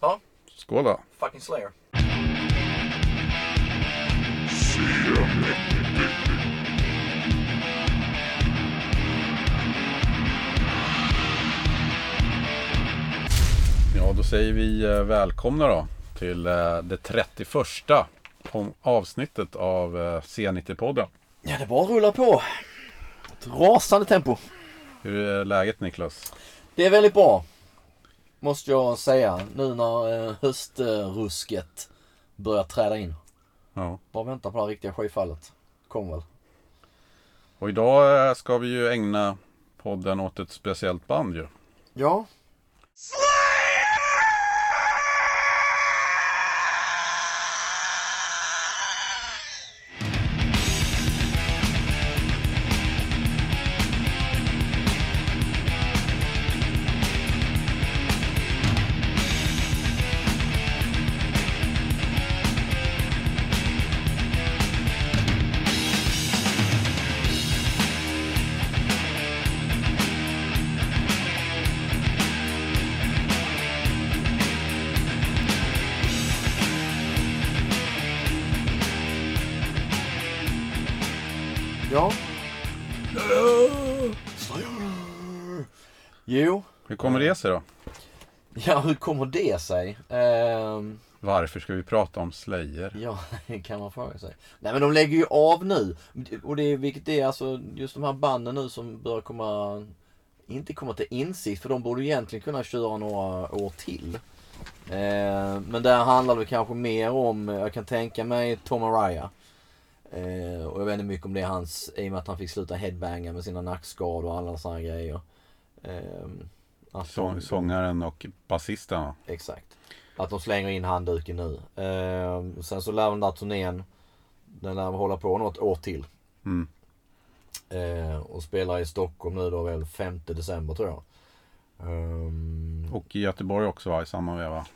Ja, Skål då. fucking Slayer. Ja, då säger vi eh, välkomna då till eh, det 31 om- avsnittet av eh, C90-podden. Ja, det bara rullar på. Ett rasande tempo. Hur är läget Niklas? Det är väldigt bra. Måste jag säga. Nu när eh, höstrusket börjar träda in. Ja. Bara vänta på det här riktiga skyfallet. Kommer väl. Och idag eh, ska vi ju ägna podden åt ett speciellt band ju. Ja. Ja. Kommer det sig då? Ja, hur kommer det sig? Ehm, Varför ska vi prata om Slayer? Ja, det kan man fråga sig. Nej men de lägger ju av nu. Och det är, vilket är alltså just de här banden nu som bör komma, inte komma till insikt. För de borde egentligen kunna köra några år till. Eh, men där handlar det kanske mer om, jag kan tänka mig Tom Araya. Eh, och jag vet inte mycket om det är hans, i och med att han fick sluta headbanga med sina nackskador och alla sådana grejer. Eh, att Sång, de- sångaren och basisten va? Exakt. Att de slänger in handduken nu. Eh, sen så lär den där turnén, den lär hålla på något år till. Mm. Eh, och spelar i Stockholm nu då väl 5 december tror jag. Ehm, Och i Göteborg också va? I samma veva?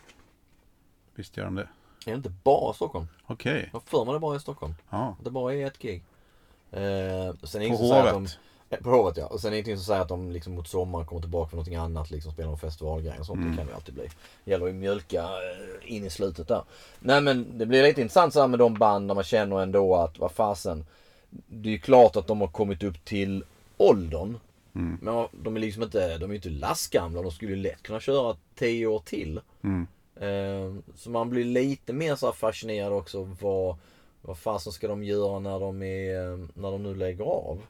Visst gör de det? är det inte bara Stockholm? Okej. Jag har för mig det bara är Stockholm. Ja. Det bara är ett gig. Eh, sen är det På Hovet. Eh, På Hovet ja. Och sen är det ingenting som säger att de liksom mot sommaren kommer tillbaka för någonting annat. Liksom spelar någon festivalgrej och sånt. Mm. Det kan det ju alltid bli. Gäller ju mjölka eh, in i slutet där. Nej men det blir lite intressant så här med de band där man känner ändå att vad fasen. Det är ju klart att de har kommit upp till åldern. Mm. Men de är liksom inte, de är inte lastgamla. De skulle ju lätt kunna köra 10 år till. Mm. Eh, Så man blir lite mer så här fascinerad också. Vad, vad fasen ska de göra när de, är, när de nu lägger av?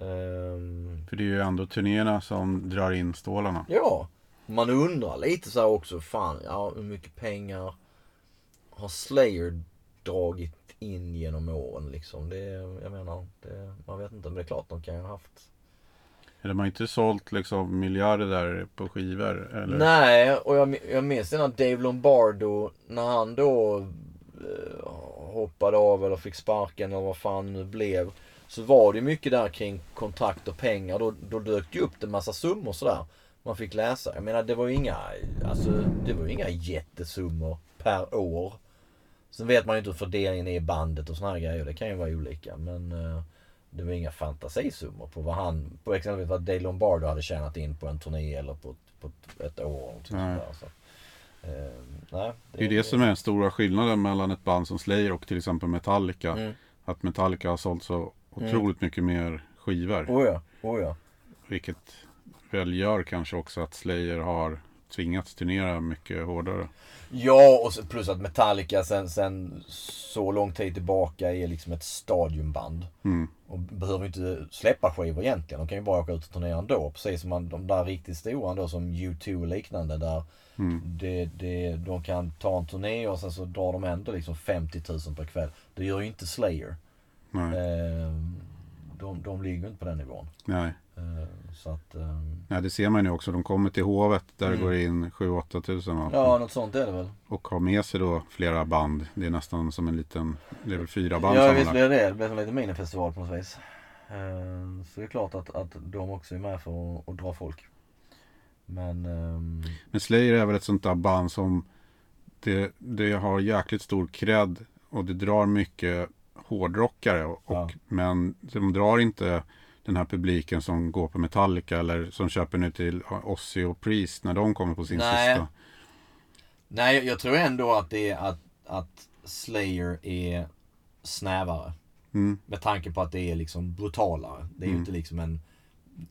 Ehm, För det är ju ändå turnéerna som drar in stålarna. Ja, man undrar lite så också. Fan, ja, hur mycket pengar har Slayer dragit in genom åren liksom? Det, jag menar, det, man vet inte. Men det är klart de kan ju ha haft de har inte sålt liksom miljarder där på skivor. Eller? Nej, och jag, jag minns när Dave Lombardo, när han då eh, hoppade av eller fick sparken eller vad fan det nu blev. Så var det mycket där kring kontrakt och pengar. Då, då dök det upp en massa summor sådär. Man fick läsa. Jag menar det var ju inga, alltså, det var ju inga jättesummor per år. Sen vet man ju inte hur fördelningen är i bandet och såna här grejer. Det kan ju vara olika. Men eh, det var inga fantasisummor på vad han, på exempelvis vad Dave Lombardo hade tjänat in på en turné eller på, på ett, år. Och Nej. så. Eh, nej, Det är ju det som är den stora skillnaden mellan ett band som Slayer och till exempel Metallica. Mm. Att Metallica har sålt så otroligt mycket mer skivor. Oh ja, oh ja. Vilket väl gör kanske också att Slayer har tvingats turnera mycket hårdare. Ja, och plus att Metallica sen, sen så lång tid tillbaka är liksom ett stadiumband. Mm. Och behöver inte släppa skivor egentligen. De kan ju bara åka ut och turnera ändå. Precis som man, de där riktigt stora ändå som U2 och liknande. Där Mm. det, det, de kan ta en turné och sen så drar de ändå liksom 50 000 per kväll. Det gör ju inte Slayer. Nej. Ehm, de, de ligger inte på den nivån. Nej. Ehm, så att... ehm, Nej, det ser man ju också. De kommer till Hovet där Mm. det går in 7-8 tusen. va? ja, något sånt är det väl. Och har med sig då flera band. Det är nästan som en liten, det är väl fyra band Ja visst blir det det. Det blir som en liten minifestival på något vis. Ehm, Så det är klart att, att de också är med för att, att dra folk. Men... Men Slayer är väl ett sånt där band som det, det har jäkligt stor cred och det drar mycket hårdrockare. Och, Ja. Men de drar inte den här publiken som går på Metallica eller som köper nu till Ozzy och Priest när de kommer på sin Nej. sista. Nej, jag tror ändå att det är att, att Slayer är snävare. Mm. Med tanke på att det är liksom brutalare. Det är ju Mm. inte liksom en...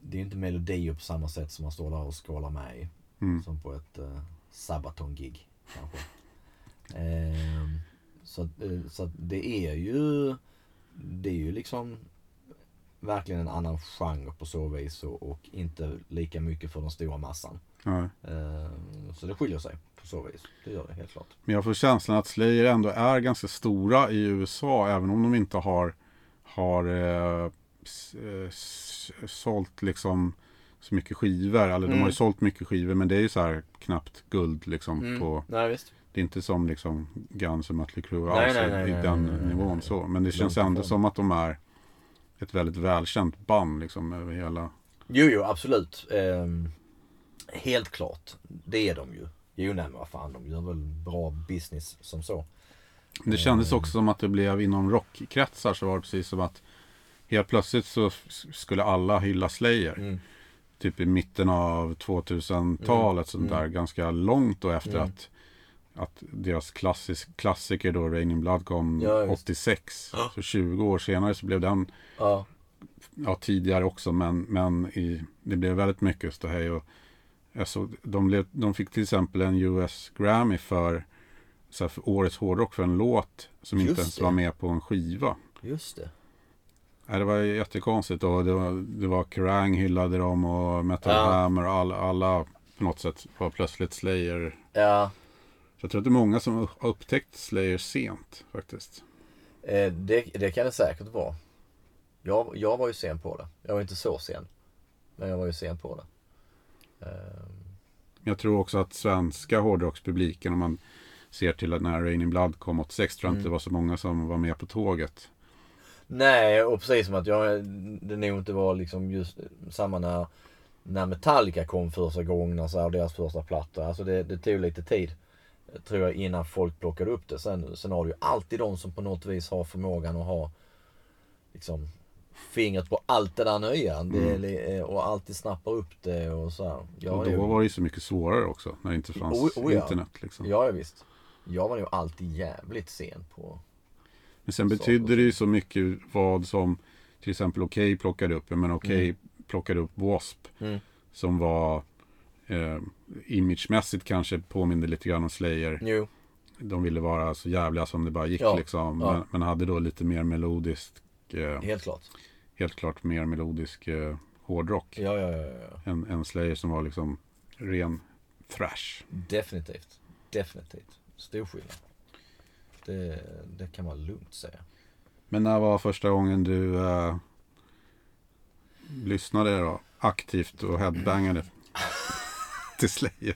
Det är ju inte melodier på samma sätt som man står där och skålar med i. Mm. Som på ett uh, Sabaton-gig kanske. Ehm, så, eh, så det är ju... Det är ju liksom verkligen en annan genre på så vis och, och inte lika mycket för den stora massan. Ja. Ehm, så det skiljer sig på så vis. Det gör det helt klart. Men jag får känslan att Slayer ändå är ganska stora i USA även om de inte har, har eh, eh, sålt liksom så mycket skivor. Eller de Mm. har ju sålt mycket skivor men det är ju så här knappt guld liksom. På, Nej visst. Det är inte som liksom Guns och Mötley Crüe Nej, alls nej, i- nej, i nej, den nej, nej, nivån nej. så. Men det känns ändå som att de är ett väldigt välkänt band liksom över hela. Jo, jo, absolut. Ehm, helt klart. Det är de ju. Jo, nej men vad fan, de gör väl bra business som så. Det kändes Mm. också som att det blev inom rockkretsar så var det precis som att helt plötsligt så skulle alla hylla Slayer. Mm. Typ i mitten av 2000-talet sånt Mm. där. Ganska långt då efter Mm. att, att deras klassisk, klassiker då Raining Blood kom Ja, visst. 86. Ja. Så 20 år senare så blev den, Ja, ja tidigare också men, men i, det blev väldigt mycket ståhej. Och såg, de, blev, de fick till exempel en US Grammy för, så här, för årets hårdrock för en låt som Just inte ens det. var med på en skiva. just det. Nej, det var jättekonstigt och det var, det var Kerrang hyllade dem och Metal Ja. Hammer och alla, alla på något sätt var plötsligt Slayer. Ja, Så jag tror att det är många som har upptäckt Slayer sent faktiskt. eh, det, det kan det säkert vara. Jag, jag var ju sen på det. Jag var inte så sen. Men jag var ju sen på det. Jag tror också att svenska hårdrockspubliken om man ser till att när Raining Blood kom 86 tror jag Mm. inte det var så många som var med på tåget. Nej, och precis som att jag, det nog inte var liksom just samma när, när Metallica kom första gången, alltså och deras första platta. Alltså det, det tog lite tid, tror jag, innan folk plockade upp det. Sen, sen har du ju alltid de som på något vis har förmågan att ha liksom fingret på allt det där nya. Det, är li- och alltid snappar upp det och så här. Jag och då ju- var det ju så mycket svårare också när det inte fanns Oh, oh ja. internet. Liksom. Ja, ja, visst. Jag var nog alltid jävligt sen på... Men sen betydde det ju så mycket vad som till exempel Okej plockade upp. Men Okej plockade upp W.A.S.P. Mm. Som var eh, imagemässigt kanske påminde lite grann om Slayer. Jo, De ville vara så jävliga som det bara gick Ja, liksom. ja. Men, men hade då lite mer melodisk, eh, helt klart. helt klart mer melodisk eh, hårdrock. Ja, ja, ja, ja. En, en Slayer som var liksom ren thrash. Definitivt. Definitivt. Stor skillnad. Det, det kan man lugnt säga. Men när var första gången du eh, lyssnade då? Aktivt och headbangade till Slayer?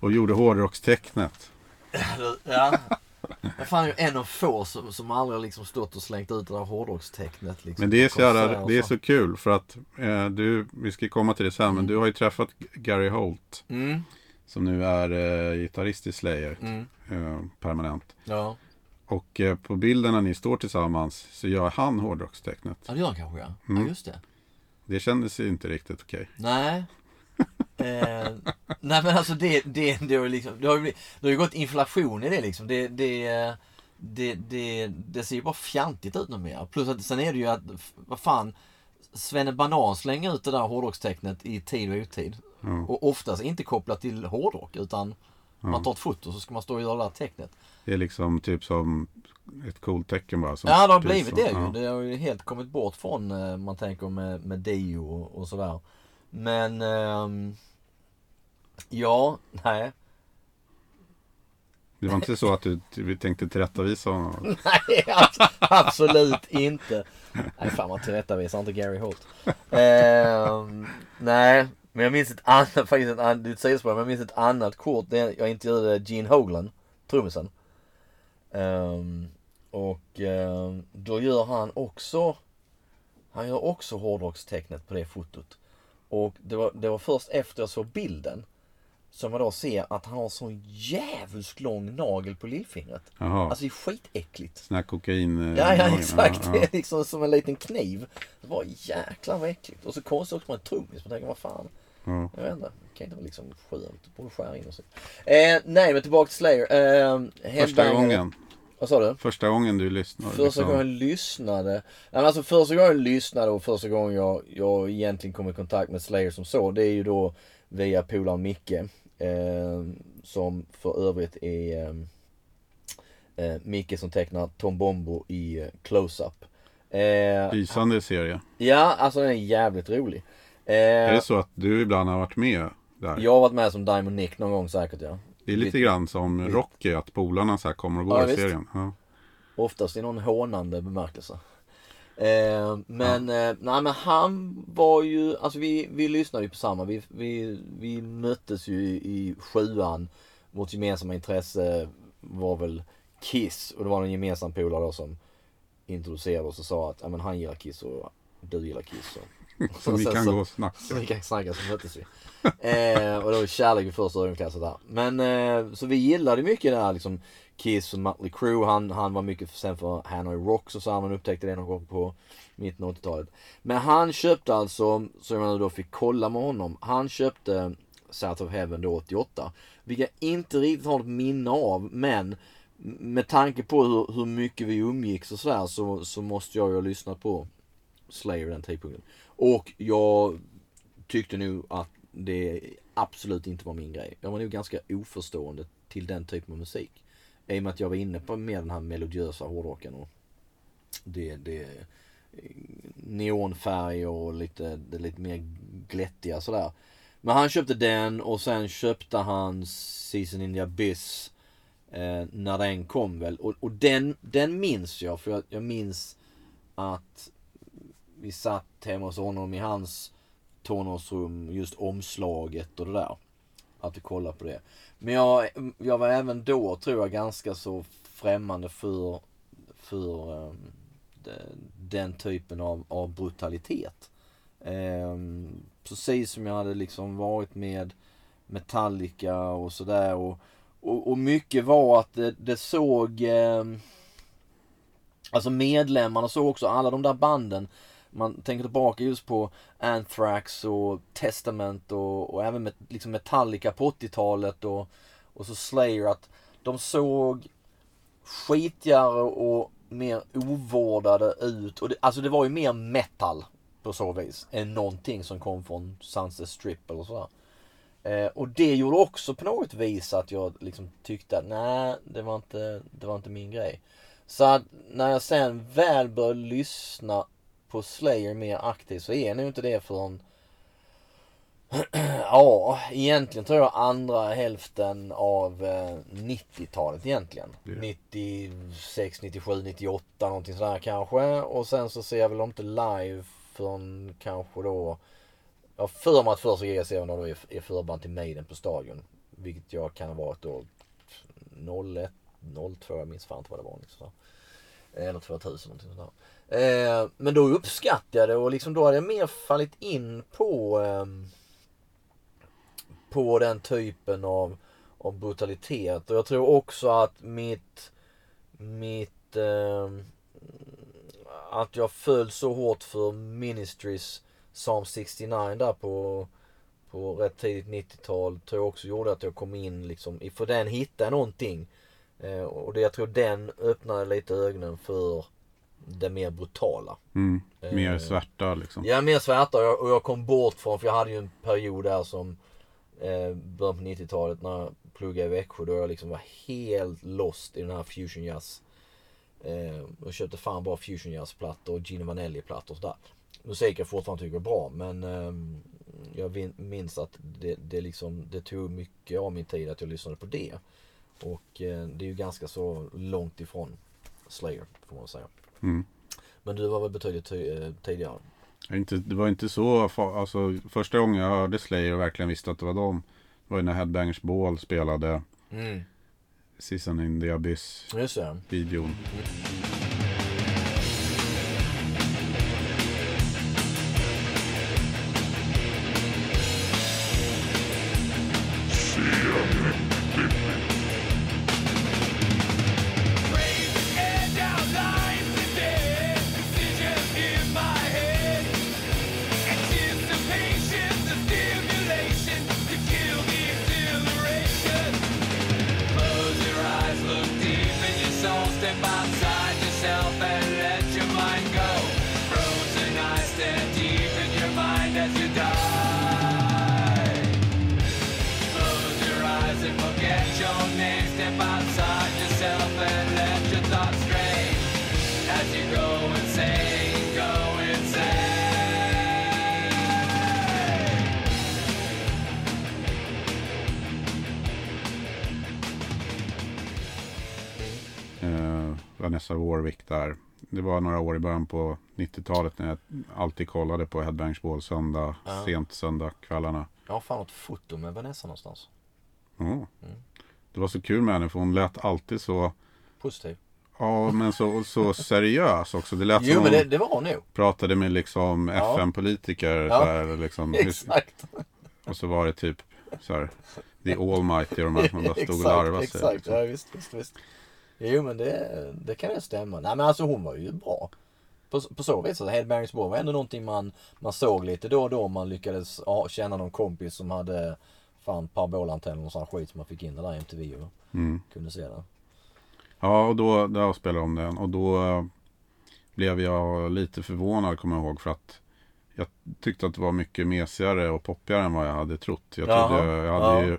och gjorde hårdrockstecknet. Ja. Jag fan är ju en av få som, som aldrig har liksom stått och slängt ut det där hårdrockstecknet. Liksom, Men det är så, jävla, det är så kul för att eh, du, vi ska komma till det sen, men Mm. du har ju träffat Gary Holt Mm, som nu är eh, gitarrist i Slayer mm, eh, permanent. ja. Och eh, på bilden när ni står tillsammans så gör han hårdrockstecknet. ja, det gör han kanske ja. Mm. Ja, just det. Det kändes ju inte riktigt okej. Nej. Eh, nej men alltså det, det, det har ju liksom, det har ju, det har ju gått inflation i det liksom. Det, det, det, det, det ser ju bara fjantigt ut numera. Plus att sen är det ju att, vad fan, Svenne Banan slänger ut det där hårdrockstecknet i tid och otid. Ja. Och oftast inte kopplat till hårdrock utan man tar ett foto så ska man stå och göra det där tecknet. Det är liksom typ som ett coolt tecken bara. Som Ja det har blivit så. det ju. Ja. Det har ju helt kommit bort från eh, man tänker med, med Dio och, och sådär. Men ehm, ja, nej. Det var inte så att du, tänkte tillrättavisa honom. Nej, abs- absolut inte. Nej, fan man tillrättavisar inte Gary Holt. Ehm, nej, men jag minns ett annat, faktiskt ett annat, det är ett sidospår, men jag minns ett annat kort. Det är, jag intervjuade Gene Hoglan, trummisen. Ehm, och ehm, då gör han också, han gör också hårdrockstecknet på det fotot. Och det var, det var först efter jag såg bilden som jag då ser att han har sån jävligt lång nagel på lillfingret. Jaha, Alltså det är skitäckligt. sån här kokain. eh, Ja, ja exakt. Ja, Det ja. är liksom som en liten kniv. Det var jäklar vad äckligt. Och så konstigt också med en trummis. Man tänker vad fan. Ja. Jag vet inte. Det kan inte vara liksom skönt. Borde skära in och så. Eh, nej men tillbaka till Slayer. Eh, Första gången. Vad sa du? Första gången du lyssnade. Första liksom. gången jag lyssnade. Alltså första gången jag lyssnade och första gången jag, jag egentligen kom i kontakt med Slayer som så. Det är ju då via polaren Micke. Eh, som för övrigt är eh, eh, Micke som tecknar Tom Bombo i eh, Close-Up. Eh, Lysande serie. ja, alltså den är jävligt rolig. Eh, Är det så att du ibland har varit med där? jag har varit med som Diamond Nick någon gång säkert ja. Det är lite grann som Rocky, att polarna så här kommer och går Ja, i serien. Ja. Oftast i någon hånande bemärkelse. Eh, men, eh, nej men han var ju, alltså vi, vi lyssnade ju på samma. Vi, vi, vi möttes ju i, i sjuan. Vårt gemensamma intresse var väl Kiss. Och det var en gemensam polare då som introducerade oss och sa att ja, men han gillar Kiss och du gillar Kiss. Och, Så vi kan så- gå och snacka. så vi kan snacka så möttes vi. Eh, och det var kärlek vid första ögonkastet där. Men eh, så vi gillade mycket det här liksom Kiss och Mötley Crüe. Han, han var mycket sen för Hanoi Rocks och så. Man upptäckte det någon gång på mitten av 80-talet. Men han köpte alltså, som jag då fick kolla med honom. Han köpte South of Heaven då 88. Vilket jag inte riktigt har något minne av. Men med tanke på hur, hur mycket vi umgicks och sådär så, så måste jag ju ha lyssnat på Slayer den tidpunkten. Och jag tyckte nog att det absolut inte var min grej. Jag var nog ganska oförstående till den typen av musik. I och med att jag var inne på mer den här melodiösa hårdrocken och det, det neonfärg och lite, det lite mer glättiga sådär. Men han köpte den och sen köpte han Season in the Abyss eh, när den kom väl. Och, och den, den minns jag för jag, jag minns att vi satt hemma hos honom i hans tonårsrum, just omslaget och det där. Att vi kollade på det. Men jag, jag var även då, tror jag, ganska så främmande för, för um, de, den typen av, av brutalitet. Um, precis som jag hade liksom varit med Metallica och sådär. Och, och, och mycket var att det, det såg... Um, alltså medlemmarna såg också alla de där banden man tänker tillbaka just på Anthrax och Testament och, och även med, liksom Metallica på 80-talet och, och så Slayer att de såg skitigare och mer ovårdade ut. Och det, alltså det var ju mer metal på så vis än någonting som kom från Sunset Strip eller sådär. Eh, och det gjorde också på något vis att jag liksom tyckte att nej, det var inte, det var inte min grej. Så att när jag sen väl började lyssna på Slayer mer aktivt så är nog inte det förrän Ja, egentligen tror jag andra hälften av eh, 90-talet egentligen. Ja. 96, 97, 98 någonting sådär kanske. Och sen så ser jag väl inte live förrän kanske då Jag har för mig att första grejen jag ser när då är, förband till Maiden på stadion. Vilket jag kan ha varit då 01, 02, jag minns fan inte vad det var. Liksom. Eller 2000 någonting sånt där. Eh, men då uppskattade jag det och liksom då hade jag mer fallit in på eh, på den typen av, av brutalitet. Och jag tror också att mitt mitt eh, att jag föll så hårt för Ministries Psalm 69 där på på rätt tidigt 90-tal tror jag också gjorde att jag kom in liksom, för den hittade någonting. Eh, och det, jag tror den öppnade lite ögonen för det mer brutala. Mm. Mer Eh, svärta liksom. Ja, mer svärta och jag, och jag kom bort från, för jag hade ju en period där som eh, början på 90-talet när jag pluggade i Växjö då jag liksom var helt lost i den här fusion jazz. Eh, och köpte fan bara fusion jazz-plattor och Gino Vanelli-plattor och sådär. Musik jag fortfarande tycker är bra men ehm, jag minns att det, det, liksom, det tog mycket av min tid att jag lyssnade på det. Och eh, det är ju ganska så långt ifrån Slayer får man säga. Mm. Men du var väl betydligt ty- eh, tidigare? Inte, det var inte så, alltså första gången jag hörde Slayer och verkligen visste att det var dem. Var ju när Headbangers Ball spelade Mm. Season in the Abyss Det var några år i början på 90-talet när jag alltid kollade på Headbangers Ball söndag, Ja. sent söndagskvällarna. Jag har fan något foto med Vanessa någonstans. Oh. Det var så kul med henne för hon lät alltid så, Positiv. ja men så, så seriös också. Det lät Jo som men det, det var hon nog. pratade med liksom Ja. FN-politiker. Ja. Här, liksom, Exakt. och så var det typ så här, The Almighty och de här som bara stod och larvade sig. exakt. Liksom. Ja, visst, visst, visst. Jo men det, det kan ju stämma. Nej men alltså hon var ju bra. På, på så vis. Alltså, Headbangers Ball var ändå någonting man, man såg lite då och då. Man lyckades ja, känna någon kompis som hade fan parabolantenner och sån skit som man fick in det där i MTV och Mm. kunde se det. Ja, och då, då spelade de den. Och då eh, blev jag lite förvånad, kommer jag ihåg. För att jag tyckte att det var mycket mesigare och poppigare än vad jag hade trott. Jag, trodde, jag hade ja. ju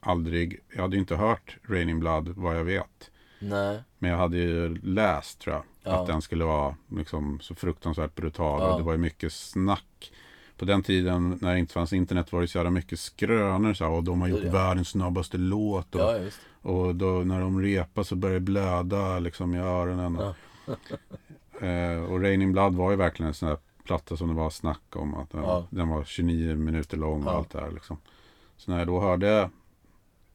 aldrig, jag hade ju inte hört Raining Blood vad jag vet. Nej. Men jag hade ju läst tror jag. Ja. Att den skulle vara liksom så fruktansvärt brutal. Ja. Och det var ju mycket snack. På den tiden när det inte fanns internet var det så jävla mycket skrönor. Så här, och de har gjort Ja. världens snabbaste låt. Och, och då när de repar så börjar det blöda liksom i öronen. Ja. eh, och Raining Blood var ju verkligen en sån här platta som det var snack om. Att den, Ja. den var 29 minuter lång och allt det här liksom. Så när jag då hörde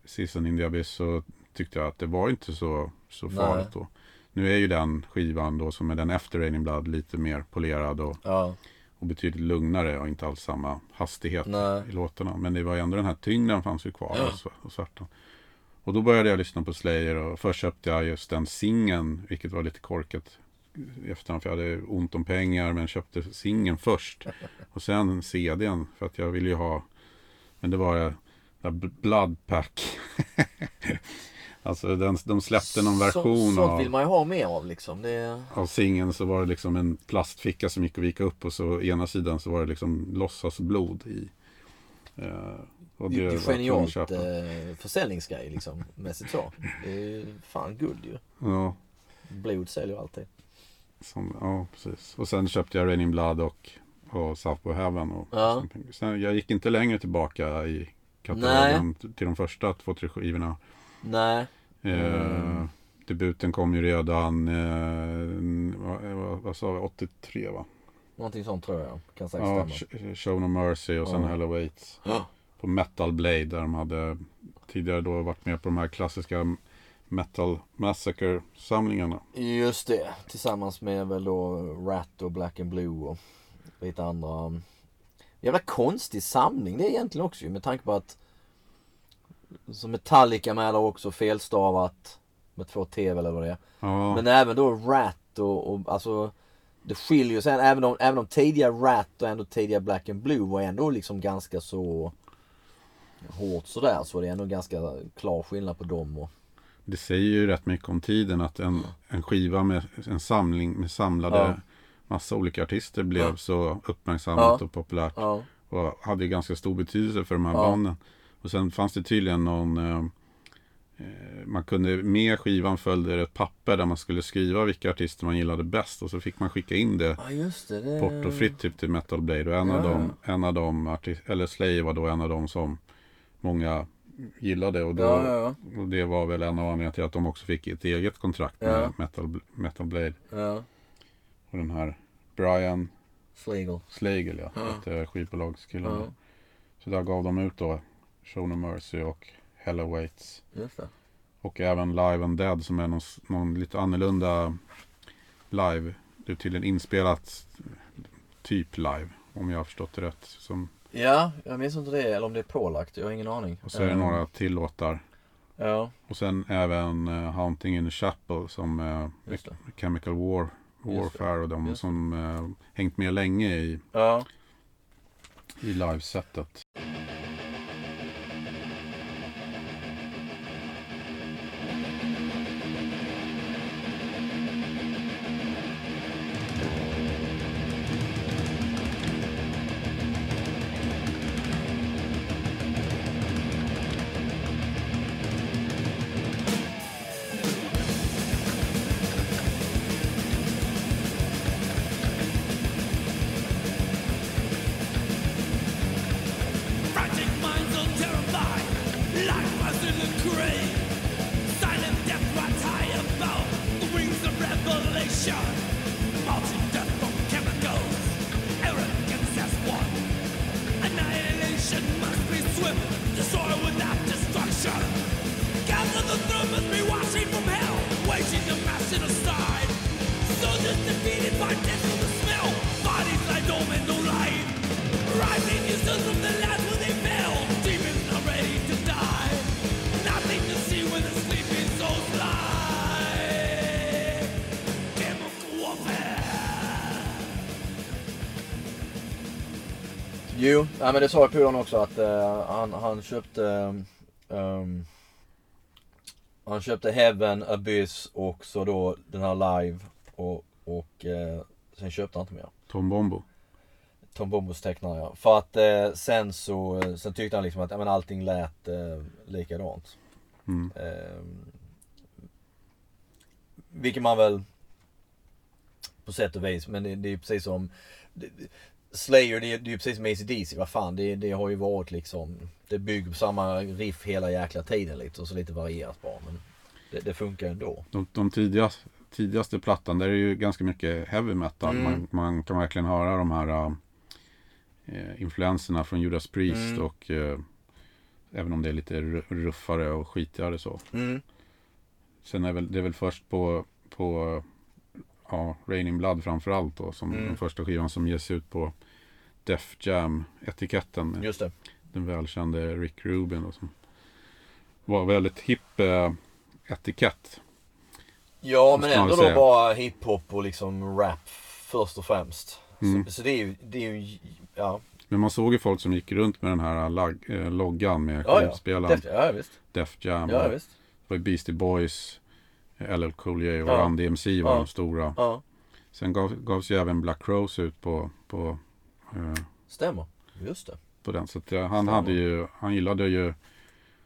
Season in the Abyss så tyckte jag att det var inte så, så Nej. farligt då. Nu är ju den skivan då som är den efter Raining Blood lite mer polerad och, Ja. och betydligt lugnare och inte alls samma hastighet Nej. i låtarna. Men det var ju ändå den här tyngden fanns ju kvar Ja. och, sv- och svarta. Och då började jag lyssna på Slayer och först köpte jag just den singeln, vilket var lite korkat i efterhand för jag hade ont om pengar men köpte singeln först. Och sen CDn för att jag ville ju ha, men det var det där Bloodpack. alltså den, de släppte någon version Så, sånt av vill man ju ha mer av liksom. Det, av singeln så var det liksom en plastficka som gick att vika upp och så ena sidan så var det liksom låtsasblod i. Eh, och det är tvungen att genialt eh, försäljningsgrej liksom. Mässigt så. Det är fan guld ju. Ja, Blod säljer alltid. som, ja, precis. Och sen köpte jag Raining Blood och, och Southboy Heaven. Och, Ja. sen, jag gick inte längre tillbaka i katalogen till de första två, tre skivorna. Nej. Mm. Debuten kom ju redan, eh, vad, sa vi, 83 va? Någonting sånt tror jag. Kan säkert Ja, stämma. Sh- Show No Mercy och sen Ja. Hell Awaits. Ja. på Metal Blade där de hade tidigare då varit med på de här klassiska Metal Massacre-samlingarna. Just det. Tillsammans med väl då Rat och Black and Blue och lite andra. Jävla konstig samling det är egentligen också ju med tanke på att som Metallica med där också felstavat med två T eller vad det är. Ja, Men även då Rat och, och alltså det skiljer sig. Även om, även om tidiga Rat och ändå tidiga Black and Blue var ändå liksom ganska så hårt sådär så är det ändå ganska klar skillnad på dem och det säger ju rätt mycket om tiden att en, en skiva med en samling med samlade Ja. massa olika artister blev Ja. så uppmärksammat Ja. och populärt. Och hade ganska stor betydelse för de här banden. Och sen fanns det tydligen någon eh, eh, man kunde med skivan följde det ett papper där man skulle skriva vilka artister man gillade bäst och så fick man skicka in det Ja det. det... portofritt typ till Metal Blade och en av Ja. dem, en av dem artist, eller Slayer var då en av dem som många gillade och, då, Ja, ja, ja. och det var väl en av anledningarna till att de också fick ett eget kontrakt med Ja. Metal, Metal Blade Ja. och den här Brian Flegel. Slagle ja, Ja. hette skivbolagskillen. Ja. Så där gav de ut då Show No Mercy och Hell Awaits. Just det. Och även Live and Dead som är någon, någon lite annorlunda live. Det är tydligen inspelat typ live. Om jag har förstått det rätt. Som, Ja, jag minns inte det eller om det är pålagt. Jag har ingen aning. och så är det Eh, några till låtar. Ja, Och sen även uh, Haunting in the Chapel som uh. Chemical War. Warfare och de som eh, hängt med länge i, Ja. i livesetet. Men det sa på honom också att eh, han, han köpte ehm, Han köpte Heaven, Abyss och så då den här Live och, och eh, sen köpte han inte mer. Tom Bombo. Tom Bombos tecknare ja. För att eh, sen så sen tyckte han liksom att ja, men allting lät eh, likadant. Mm. Eh, vilket man väl på sätt och vis, men det, det är ju precis som det, Slayer, det är, det är ju precis som AC/DC vad fan det, det har ju varit liksom Det bygger på samma riff hela jäkla tiden lite och så lite varierat bara men det, det funkar ändå. De, de tidigaste, tidigaste plattan, där är ju ganska mycket heavy metal. Mm. Man, man kan verkligen höra de här äh, influenserna från Judas Priest Mm. och äh, även om det är lite ru- ruffare och skitigare så. Mm. Sen är väl, det är väl först på, på ja, Raining Blood framförallt då, som Mm. den första skivan som ges ut på Def Jam-etiketten. Just det. Den välkände Rick Rubin då, som var väldigt hipp eh, etikett. Ja men ändå då bara hiphop och liksom rap först och främst. Mm. Så, så det är ju, det är ju, ja. Men man såg ju folk som gick runt med den här lag, eh, loggan med Ja, ja. skivspelaren Def, ja visst. Def Jam. Ja visst. Det var ju Beastie Boys, eh, LL Cool J och Ja. Run DMC var Ja. de stora. Ja, Sen gav, gavs ju även Black Rose ut på, på, eh, stämmer. Just det. på den. Så att, eh, han, Stämmer. hade ju, han gillade ju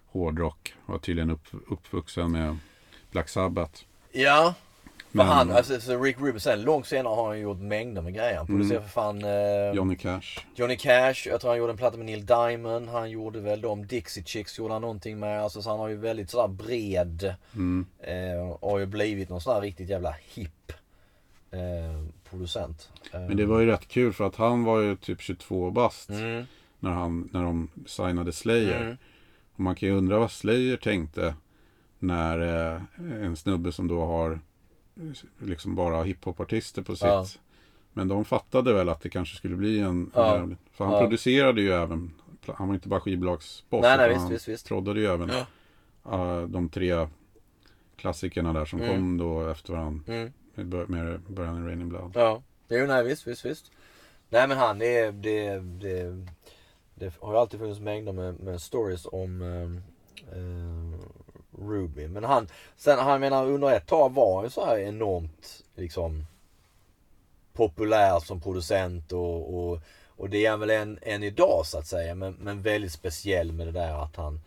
hårdrock. Var tydligen upp, uppvuxen med Black Sabbath. Ja. Men han, alltså så Rick Rubin sen långt senare har han gjort mängder med grejer. Han Mm. producerar för fan eh, Johnny Cash. Johnny Cash, jag tror han gjorde en platta med Neil Diamond. Han gjorde väl de Dixie Chicks gjorde han någonting med. Alltså, så han har ju väldigt sådär bred. Mm. Eh, och har ju blivit någon sån här riktigt jävla hipp eh, producent. Eh, Men det var ju rätt kul för att han var ju typ 22 bast Mm, när, han, när de signade Slayer. mm, Och man kan ju undra vad Slayer tänkte när eh, en snubbe som då har eh, liksom bara hiphopartister på sitt. Ja. Men de fattade väl att det kanske skulle bli en... Ja. en för han Ja. producerade ju även, han var inte bara skivbolagsboss. Nej, nej, visst, han visst, visst. proddade ju även eh, de tre klassikerna där som Mm. kom då efter varandra. mm. Med, med början i Raining Blood. Ja, jo nej visst, visst, visst. Nej men han, det, det, det, det har ju alltid funnits mängder med, med stories om eh, eh, Ruby. Men han, sen han menar under ett tag var ju så här enormt liksom populär som producent och, och, och det är han väl än, än idag så att säga. Men, men väldigt speciell med det där att han,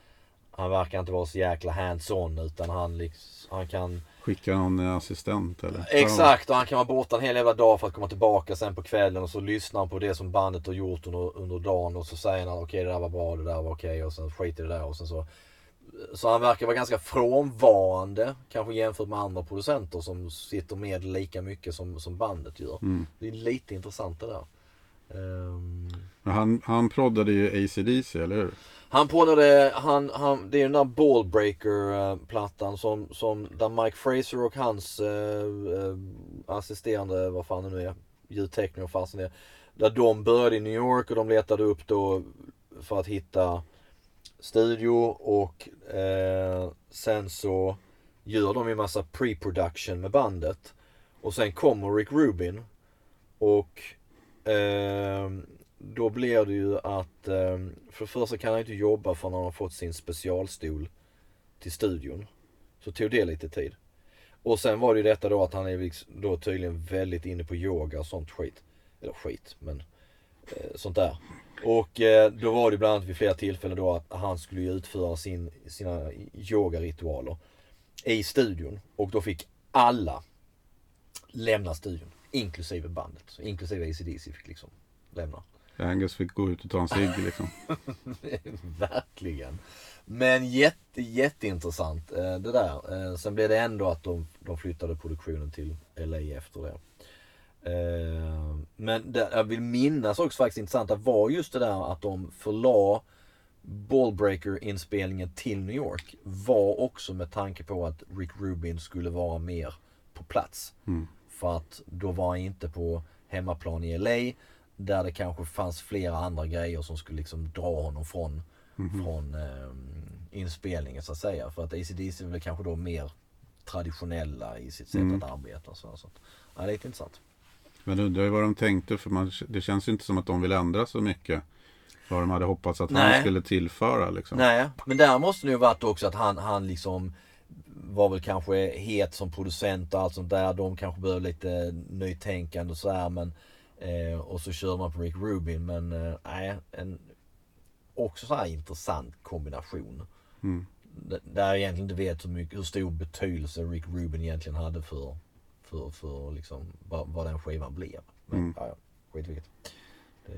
han verkar inte vara så jäkla hands-on utan han, liksom, han kan Skicka någon assistent eller? Exakt och han kan vara borta en hel jävla dag för att komma tillbaka sen på kvällen och så lyssnar han på det som bandet har gjort under, under dagen och så säger han okej det där var bra, det där var okej och sen skiter det där och sen så Så han verkar vara ganska frånvarande kanske jämfört med andra producenter som sitter med lika mycket som, som bandet gör. Mm. Det är lite intressant det där. Men han, han proddade ju ACDC, eller hur? Han pånade, han, han, det är ju den där Ballbreaker-plattan som, som där Mike Fraser och hans eh, assisterande, vad fan det nu är, ljudtekniker och fasen är. Där de började i New York och de letade upp då för att hitta studio och eh, sen så gör de ju massa pre-production med bandet. Och sen kommer Rick Rubin och eh, då blir det ju att eh, för det första kan han inte jobba förrän han har fått sin specialstol till studion. Så tog det lite tid. Och sen var det ju detta då att han är då tydligen väldigt inne på yoga och sånt skit. Eller skit, men eh, sånt där. Och eh, då var det bland annat vid flera tillfällen då att han skulle utföra sin, sina yogaritualer i studion. Och då fick alla lämna studion. Inklusive bandet. Så inklusive ACDC fick liksom lämna. Angus fick gå ut och ta en cigg liksom. Verkligen. Men jätte, jätteintressant eh, det där. Eh, sen blev det ändå att de, de flyttade produktionen till LA efter det. Eh, men det, jag vill minnas också faktiskt intressant att var just det där att de förla Ballbreaker-inspelningen till New York var också med tanke på att Rick Rubin skulle vara mer på plats. Mm. För att då var han inte på hemmaplan i LA där det kanske fanns flera andra grejer som skulle liksom dra honom från, från ehm, inspelningen så att säga. För att ACDC är väl kanske då mer traditionella i sitt sätt Mm. att arbeta. Så, så att, ja, det är lite intressant. Men undrar ju vad de tänkte för man, det känns ju inte som att de vill ändra så mycket. Vad de hade hoppats att Nej. han skulle tillföra liksom. Nej, men där måste det ju varit också att han, han liksom var väl kanske het som producent och allt sånt där. De kanske behöver lite nytänkande och så här men eh, och så kör man på Rick Rubin men eh, nej, en också så här intressant kombination. Mm. Där jag egentligen inte vet hur, mycket, hur stor betydelse Rick Rubin egentligen hade för, för, för liksom vad, vad den skivan blev. Men Mm. ja, ja, skit vilket. Det,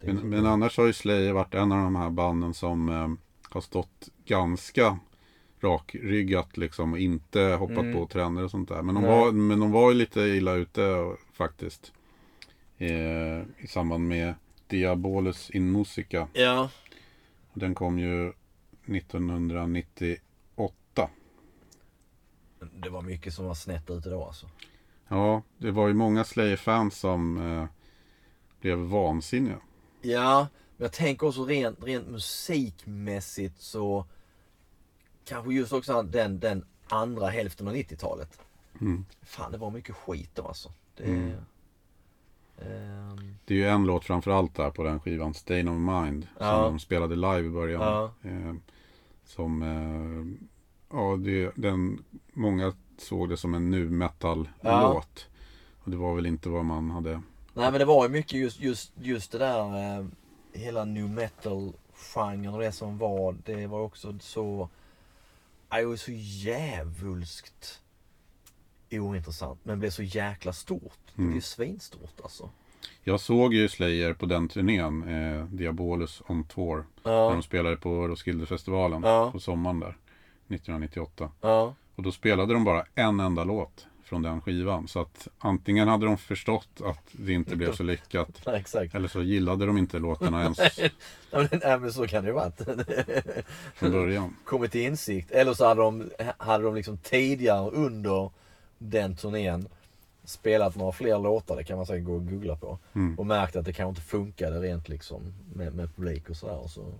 det, Men, men annars har ju Slayer varit en av de här banden som eh, har stått ganska rakryggat liksom och inte hoppat Mm. på trender och sånt där. Men de, Nej. var, men de var ju lite illa ute faktiskt. Eh, I samband med Diabolus in Musica. Ja, Den kom ju 1998. Det var mycket som var snett ute då alltså. Ja, det var ju många Slayer-fans som eh, blev vansinniga. Ja, men jag tänker också rent, rent musikmässigt så kanske just också den, den andra hälften av 90-talet. Mm. Fan, det var mycket skit då alltså. Det, Mm. ehm, Det är ju en låt framförallt där på den skivan, Stain of Mind. Ja. Som de spelade live i början. Ja. Eh, som, eh, ja, det, den, många såg det som en nu metal Ja. låt Och det var väl inte vad man hade. nej men det var ju mycket just, just, just det där eh, hela new metal-genren och det som var. Det var också så, det var så jävulskt ointressant. Men blev så jäkla stort. Det Mm. blev svinstort alltså. Jag såg ju Slayer på den turnén, eh, Diabolus on Tour. När Ja, de spelade på Roskildefestivalen Ja. på sommaren där. 1998. ja. Och då spelade de bara en enda låt från den skivan. Så att antingen hade de förstått att det inte blev så lyckat. Nej. Eller så gillade de inte låtarna ens men, nej, men så kan det ju varit. från början. Kommit till insikt. Eller så hade de, hade de liksom tidigare under den turnén spelat några fler låtar, det kan man säkert gå och googla på. Mm. Och märkt att det kanske inte funkade rent liksom med, med publik och sådär. Så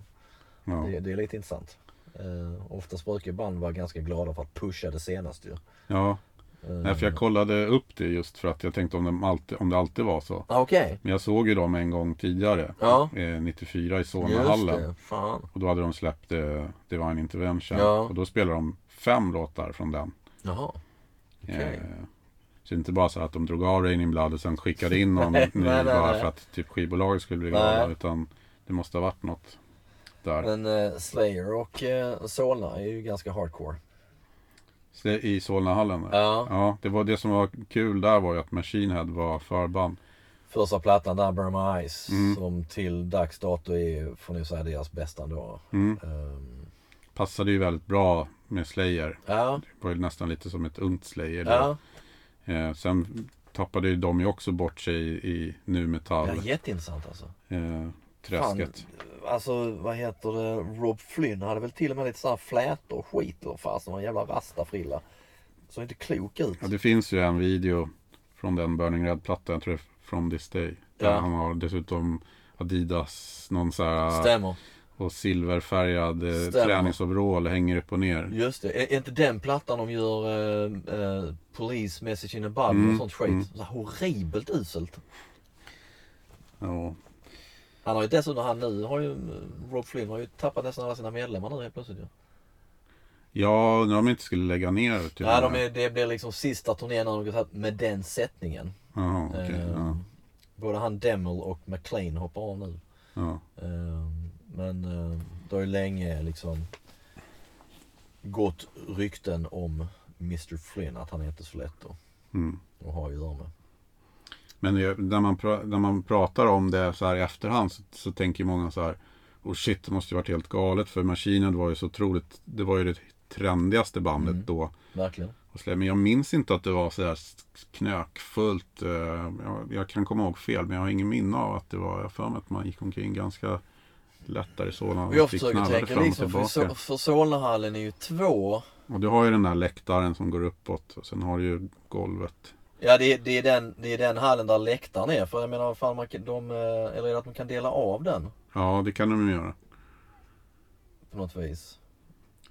Ja. det, det är lite intressant. Uh, oftast brukar band vara ganska glada för att pusha det senaste ju. ja. Eh, Nej, för jag kollade upp det just för att jag tänkte om, de alltid, om det alltid var så. ah, Okej, Men jag såg ju dem en gång tidigare. Ja. Eh, 94 i just Solnahallen. Och då hade de släppt eh, Divine Intervention. Ja. Och då spelade de fem låtar från den. Jaha. Okej. Eh, så det är inte bara så att de drog av Raining Blood och sen skickade in någon Nej, nej, bara nej. för att typ skivbolaget skulle bli glada. Utan det måste ha varit något där. Men eh, Slayer och uh, Solna är ju ganska hardcore. I Solnahallen. där. Ja. Ja, det var det som var kul där var ju att Machine Head var förband. Första plattan där, Burma Ice, Mm. som till dags dato är, får ni säga, deras bästa ändå. Mm. Ehm, Passade ju väldigt bra med Slayer. ja, Det var ju nästan lite som ett ungt Slayer. ja, Eh, sen tappade ju de ju också bort sig i, i nu ja, metall. jätteintressant alltså. Eh, träsket. Fan, alltså vad heter det, Rob Flynn hade väl till och med lite sådana flätor och skit och fasen var en jävla rastafrilla. Såg inte klok ut. Ja, det finns ju en video från den Burning Red-plattan, jag tror det är From This Day. Där Ja. han har dessutom Adidas, någon så här Stämmer. och silverfärgad eh, träningsoverall hänger upp och ner. Just det. Är, är inte den plattan de gör uh, uh, Police Message in a Bug Mm, och sånt skit? mm. Så horribelt uselt. Ja. Han har ju dessutom, han nu har ju, Rob Flynn har ju tappat nästan alla sina medlemmar nu helt plötsligt ju. ja, nu om de inte skulle lägga ner det. Ja, de är, det blir liksom sista turnén de med den sättningen. Jaha, okej. Ehm, ja. Både han Demmel och McLean hoppar av nu. Ja. Ehm, men uh, det har ju länge liksom gått rykten om Mr Flynn att han är inte så lätt att, Mm. att ha att göra med. Men när, man pra, när man pratar om det så här i efterhand så, så tänker många så här Oh shit, det måste ju varit helt galet för Machine var ju så otroligt Det var ju det trendigaste bandet Mm. då. Verkligen. Och Men jag minns inte att det var så här knökfullt. eh, Jag, jag kan komma ihåg fel men jag har ingen minne av att det var Jag för mig att man gick omkring ganska lättare sådana. Och jag försöker tänka liksom, för, för Solnahallen är ju två. Och du har ju den där läktaren som går uppåt. Och sen har du ju golvet. Ja det är, det, är den, det är den hallen där läktaren är. För jag menar, fan man kan, de, eh, eller är det att man kan dela av den? Ja, det kan de ju göra. På något vis.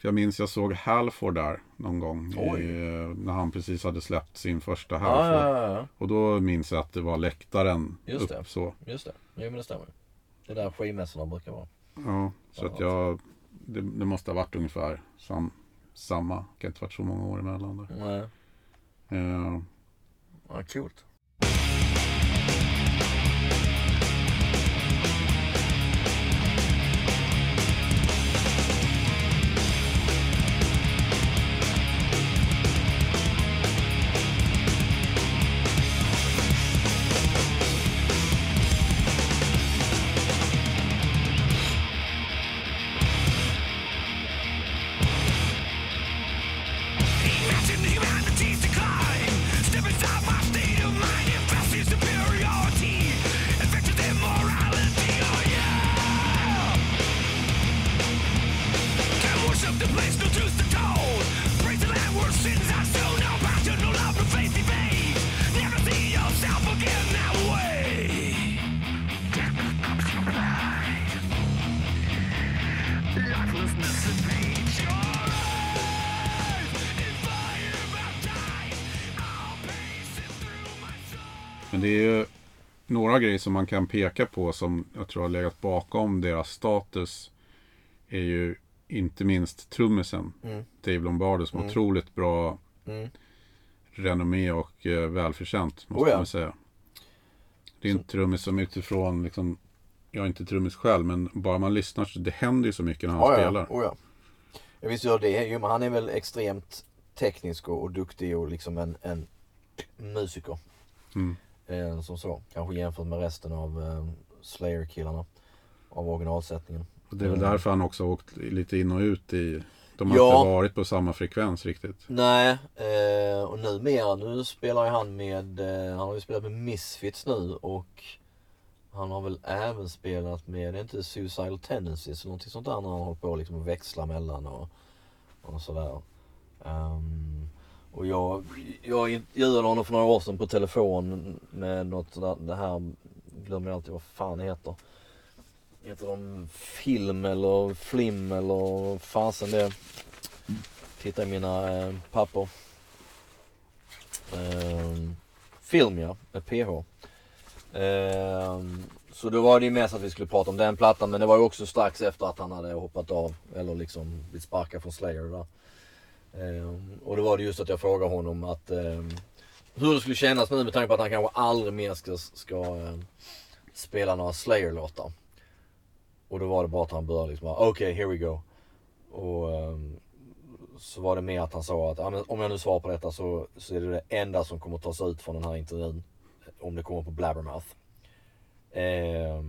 För jag minns jag såg Halford där någon gång. Oj. I, eh, när han precis hade släppt sin första Ja, Halford. ja, ja, ja. Och då minns jag att det var läktaren Just upp det. så. Just det. Jo men det stämmer. Det är där skivmässorna brukar vara. Ja, så att jag... Det, det måste ha varit ungefär sam, samma. Det kan inte varit så många år emellan där. Nej. Eh, Ja, coolt. Men det är ju några grejer som man kan peka på som jag tror har legat bakom deras status. Är ju inte minst trummisen Mm. Dave Lombardo som har otroligt bra Mm. renommé och eh, välförtjänt måste Oh ja. man säga. Det är en trummis som utifrån liksom jag är inte trummis själv men bara man lyssnar så det händer ju så mycket när han Ja, spelar. ja. Oh, ja. Jag visst gör det. Jo, men han är väl extremt teknisk och, och duktig och liksom en, en musiker. Mm. Eh, som så. Kanske jämfört med resten av eh, Slayer-killarna. Av originalsättningen. Och det är väl Mm. därför han också har åkt lite in och ut i de har Ja. inte varit på samma frekvens riktigt. Nej, eh, och numera, nu spelar ju han med, eh, han har ju spelat med Misfits nu och han har väl även spelat med, det är inte Suicidal Tendencies eller någonting sånt där när han håller på liksom att växla mellan och, och sådär. Um, och jag, jag intervjuade honom för några år sedan på telefon med något där, det här, glömmer jag alltid vad fan det heter. Heter de film eller flim eller fasen det. Titta i mina eh, papper. Ehm, film ja, med PH. Ehm, så då var det ju mest att vi skulle prata om den plattan men det var ju också strax efter att han hade hoppat av eller liksom blivit sparkad från Slayer där. Ehm, och då var det just att jag frågade honom att ehm, hur det skulle kännas nu med tanke på att han kanske aldrig mer ska, ska spela några Slayer-låtar. Och då var det bara att han började liksom bara, okej here we go. Och så var det mer att han sa att om jag nu svarar på detta så, så är det det enda som kommer att tas ut från den här intervjun. Om det kommer på Blabbermouth. Eh,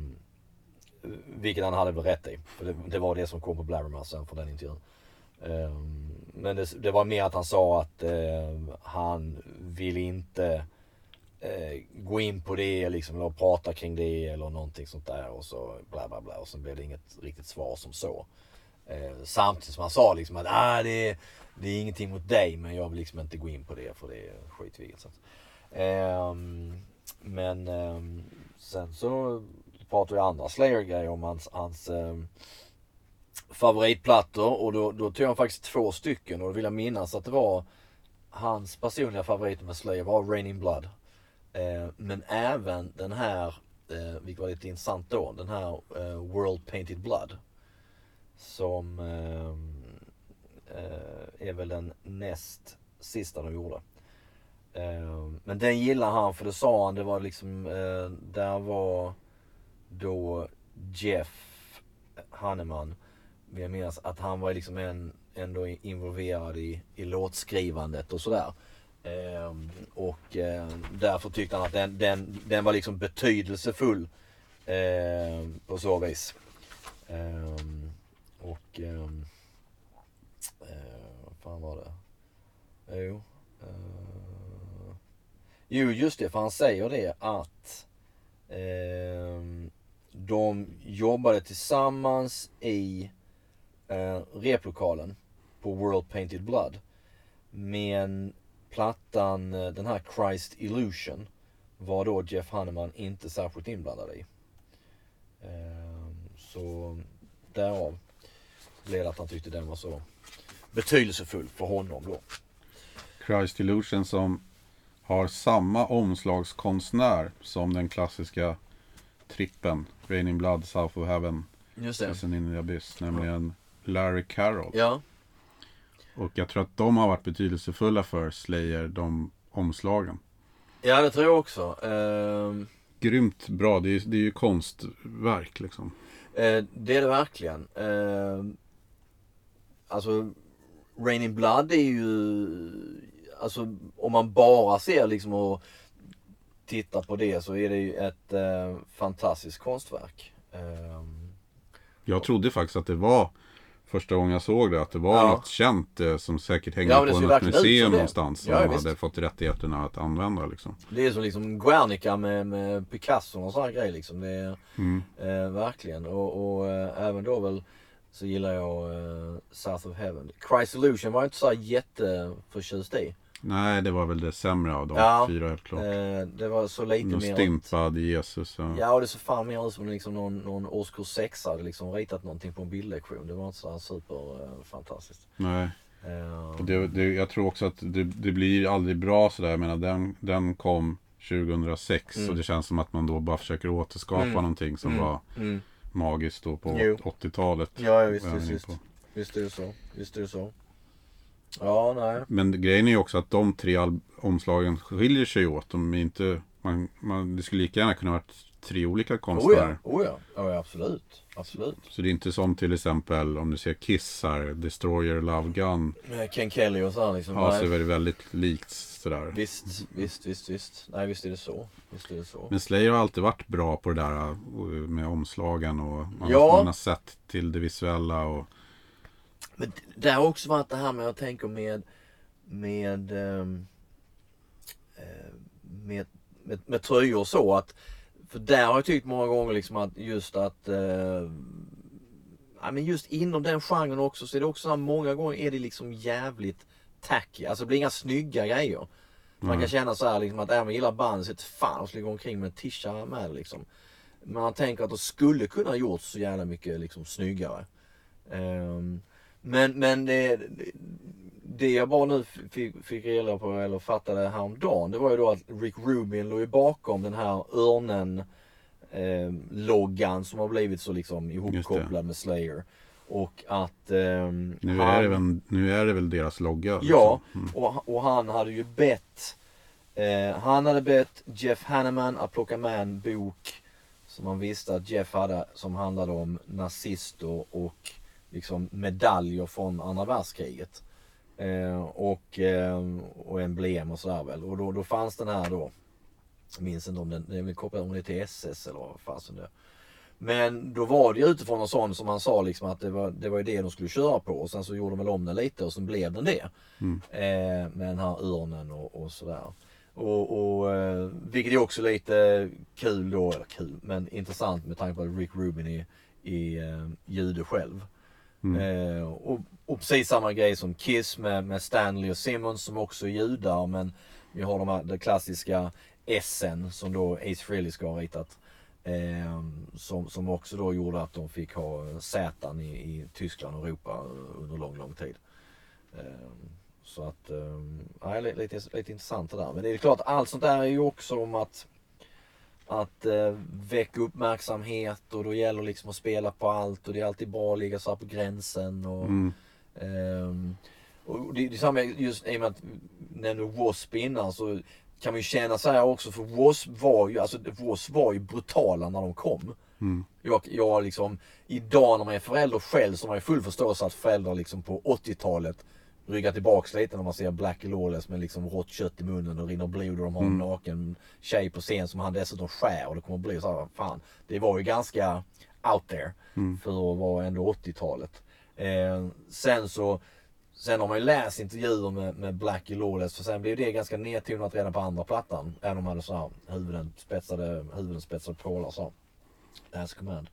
vilket han hade väl rätt i. För det, det var det som kom på Blabbermouth sen från den intervjun. Eh, men det, det var mer att han sa att eh, han vill inte eh, gå in på det liksom, eller prata kring det eller någonting sånt där och så bla bla bla och så blev det inget riktigt svar som så. Eh, samtidigt som han sa liksom att ah, det, är, det är ingenting mot dig men jag vill liksom inte gå in på det för det är skitviktigt. i men ehm, sen så pratar vi andra Slayer-grejer om hans, hans ehm, favoritplattor och då, då tog han faktiskt två stycken och då vill jag minnas att det var hans personliga favorit med Slayer var Rain in Blood. Eh, men även den här, eh, vilket var lite intressant då, den här eh, World Painted Blood. Som ehm, eh, är väl den näst sista de gjorde. Ehm, men den gillar han för det sa han, det var liksom, eh, där var då Jeff Hanneman, vill jag minnas, att han var liksom en, ändå involverad i, i låtskrivandet och sådär. Ehm, och eh, därför tyckte han att den, den, den var liksom betydelsefull ehm, på så vis. Ehm, och ehm, eh, vad fan var det? Jo. eh, jo just det, för han säger det att eh, de jobbade tillsammans i eh, replokalen på World Painted Blood. Men plattan, eh, den här Christ Illusion, var då Jeff Hanneman inte särskilt inblandad i. Eh, Så därav blev det att han tyckte den var så betydelsefull för honom då. Christ Illusion som har samma omslagskonstnär som den klassiska trippen Raining Blood, South of Heaven, Just Listen in the Abyss, nämligen Larry Carroll. Ja, Och jag tror att de har varit betydelsefulla för Slayer, de omslagen. ja det tror jag också. Ehm, Grymt bra, det är, det är ju konstverk liksom. Eh, det är det verkligen. Eh, alltså, Rain in Blood är ju, alltså om man bara ser liksom och tittar på det så är det ju ett eh, fantastiskt konstverk. Eh, Jag trodde faktiskt att det var första gången jag såg det, att det var Ja. något känt eh, som säkert hängde Ja, på något museum någonstans. Som Ja, visst. hade fått rättigheterna att använda liksom. det är som liksom Guernica med, med Picasso och sådana grejer liksom. Det är Mm. eh, verkligen. Och, och eh, även då väl så gillar jag eh, South of Heaven. Christ Illusion var jag inte så jätteförtjust i. Nej, det var väl det sämre av de Ja, fyra helt klart. Eh, det var så lite Någon mer åt- stympad Jesus. Ja. Ja och det såg fan mer ut som liksom någon, någon årskurs sexa hade liksom ritat någonting på en bildlektion. Det var inte så här super eh. Nej. Eh, det, det, jag tror också att det, det blir aldrig bra sådär. Jag menar, den, den kom 2006 Mm. och det känns som att man då bara försöker återskapa Mm. någonting som Mm. var mm. magiskt då på Jo. 80-talet. Ja, ja visst, visst, visst. Visst är det så. Visst är det så. Ja, nej. Men grejen är ju också att de tre omslagen skiljer sig åt. De är inte, man, man, det skulle lika gärna kunna varit tre olika Oh konstnärer. ja, oh ja. Oh, ja absolut. Absolut. Så det är inte som till exempel om du ser Kiss här, Destroyer Love Gun. Med Ken Kelly och så här liksom. Ja, så är det väldigt likt sådär. Visst, visst, visst, visst. Nej, visst är det så. Visst är det så. Men Slayer har alltid varit bra på det där uh, med omslagen och man, Ja. man har sett till det visuella och Men det har också varit det här med, jag tänker med, med, ehm, eh, med, med, med tröjor och så att, för där har jag tyckt många gånger liksom att just att, eh, ja men just inom den genren också så är det också så här, många gånger är det liksom jävligt tacky, alltså det blir inga snygga grejer. Man kan känna så här liksom att även om jag gillar bandet så är det fan att skulle gå omkring med en tisha med liksom. Men man tänker att det skulle kunna ha gjorts så jävla mycket liksom snyggare. Ehm, men men det, det jag bara nu fick, fick reda på eller fattade häromdagen det var ju då att Rick Rubin låg bakom den här örnen eh, loggan som har blivit så liksom ihopkopplad med Slayer. Och att ehm, nu, han- är det väl, nu är det väl deras logga. liksom. Ja, och, och han hade ju bett eh, Han hade bett Jeff Hanneman att plocka med en bok som man visste att Jeff hade som handlade om nazister och liksom medaljer från andra världskriget. Eh, och, eh, och emblem och sådär väl. Och då, då fanns den här då. Jag minns inte om den, den är väl kopplad om det är till SS eller vad fasen det. Men då var det ju utifrån en sån som han sa liksom att det var, det var ju det de skulle köra på och sen så gjorde de väl om den lite och sen blev den det. Eh, med den här örnen och, och sådär. Och, och, eh, vilket är också lite kul då, eller kul, men intressant med tanke på att Rick Rubin är, är eh, jude själv. Mm. Eh, och, och precis samma grej som Kiss med, med Stanley och Simmons som också är judar men vi har de här, det klassiska S'en som då Ace Frehley ska ha ritat. Eh, som, som också då gjorde att de fick ha Z i, i Tyskland och Europa under lång, lång tid. Eh, så att, eh, ja, lite, lite, lite intressant det där. Men det är klart, allt sånt där är ju också om att att eh, väcka uppmärksamhet och då gäller liksom att spela på allt och det är alltid bra att ligga så här på gränsen. Och, Mm. ehm, och det, det är samma just i och med att vi nämnde W.A.S.P. innan så kan man ju känna så här också för W.A.S.P. var ju, alltså W.A.S.P. var ju brutala när de kom. Mm. Jag, jag liksom, idag när man är förälder själv så har man ju full förståelse att föräldrar liksom på 80-talet rygga tillbaks lite när man ser Black Lawless med liksom rått kött i munnen och rinner blod och de har en naken tjej på scen som han dessutom skär och det kommer bli så här, fan. Det var ju ganska out there för att vara ändå 80-talet. Eh, sen så Sen har man ju läst intervjuer med, med Blackie Lawless för sen blev det ganska nedtonat redan på andra plattan. Även om han hade så här huvuden spetsade, huvuden spetsade pålar så. That's command.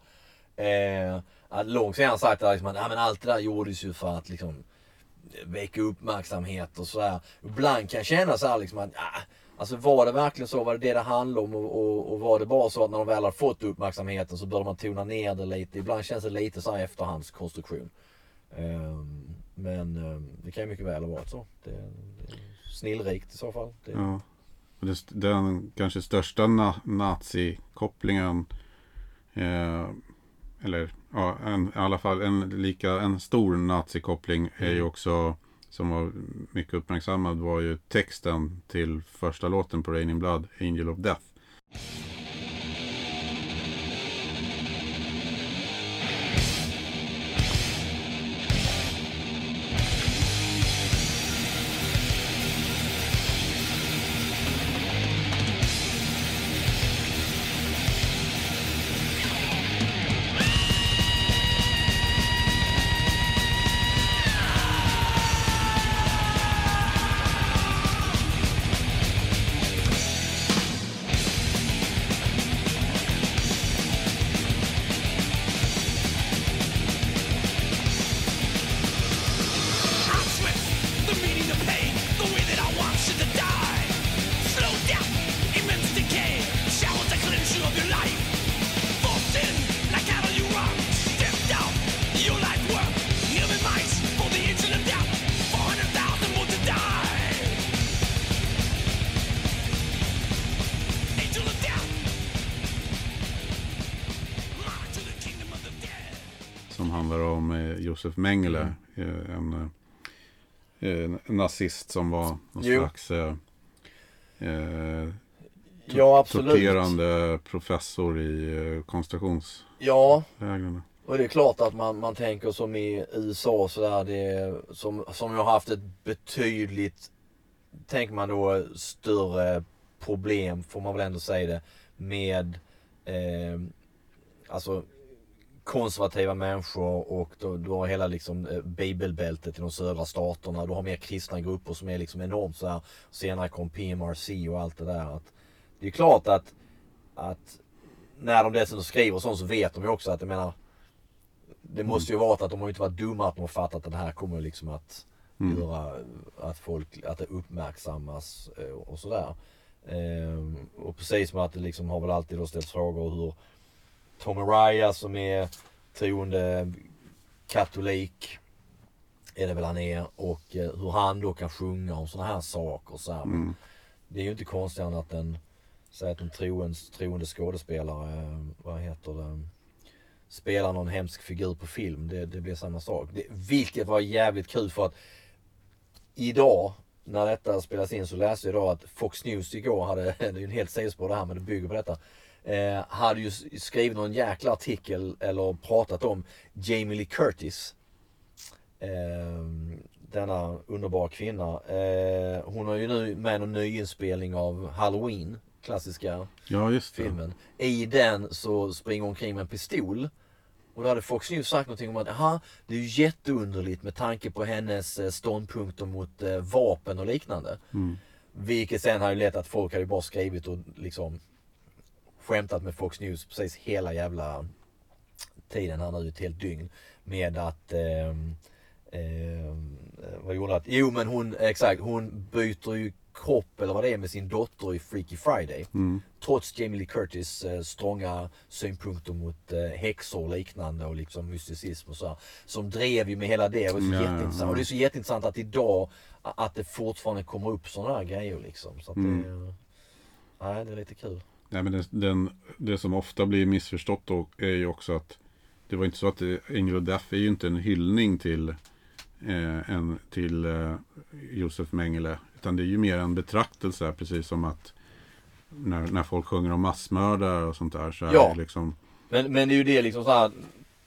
Eh, långt senare sagt att liksom, men allt det där gjordes ju för att liksom väcka uppmärksamhet och sådär. Ibland kan jag känna så här liksom att ah, Alltså var det verkligen så? Var det det det handlade om? Och, och, och var det bara så att när de väl har fått uppmärksamheten så bör man tona ner det lite? Ibland känns det lite så här efterhandskonstruktion. Um, men um, det kan ju mycket väl ha varit så. Det, det är snillrikt i så fall. Det, Ja. Det, den kanske största na, nazi-kopplingen eh, eller ja, en, i alla fall en lika en stor nazi-koppling är ju också som var mycket uppmärksammad var ju texten till första låten på Rain in Blood, Angel of Death. Josef Mengele. Eh, en, eh, en nazist som var någon Jo. slags eh, eh, ja absolut. torterande professor i eh, koncentrationslägren. Ja, Och det är klart att man, man tänker som i USA så där, det, som, som har haft ett betydligt, tänker man då större problem får man väl ändå säga det, med eh, alltså konservativa människor och då, du har hela liksom eh, bibelbältet i de södra staterna. Du har mer kristna grupper som är liksom enormt så här. Senare kom PMRC och allt det där. Att, det är klart att, att när de dessutom skriver sånt så vet de ju också att jag menar det måste ju vara att de har inte varit dumma att de har fattat att det här kommer liksom att göra att folk, att det uppmärksammas eh, och sådär. Ehm, och precis som att det liksom har väl alltid då ställts frågor hur Tom Araya som är troende katolik är det väl han är och eh, hur han då kan sjunga om sådana här saker. Så här. Men Det är ju inte konstigare än att en, säg att en troende, troende skådespelare, eh, vad heter det, spelar någon hemsk figur på film. Det, det blir samma sak. Det, vilket var jävligt kul för att idag när detta spelas in så läste jag idag att Fox News igår hade, det är ju en helt sidospår det här men det bygger på detta. Eh, hade ju skrivit någon jäkla artikel eller pratat om Jamie Lee Curtis. Eh, denna underbara kvinna. Eh, hon har ju nu med en nyinspelning av Halloween. Klassiska Ja, filmen. I den så springer hon omkring med en pistol. Och då hade Fox News sagt någonting om att aha, det är ju jätteunderligt med tanke på hennes eh, ståndpunkter mot eh, vapen och liknande. Vilket sen har ju lett att folk hade ju bara skrivit och liksom skämtat med Fox News precis hela jävla tiden här nu, ett helt dygn. Med att ehm, eh, vad gjorde att? Jo men hon, exakt, hon byter ju kropp eller vad det är med sin dotter i Freaky Friday. Trots Jamie Lee Curtis eh, strånga synpunkter mot eh, häxor och liknande och liksom mysticism och så här, Som drev ju med hela det och det är så jätteintressant. ja. Och det är så jätteintressant att idag att det fortfarande kommer upp sådana här grejer liksom. Så att det, är- nej, det är lite kul. Nej, men det, den, det som ofta blir missförstått då är ju också att det var inte så att Angel of Death är ju inte en hyllning till, eh, en, till eh, Josef Mengele. Utan det är ju mer en betraktelse, precis som att när, när folk sjunger om massmördare och sånt där så är Ja. det liksom Men, men det är ju det liksom så här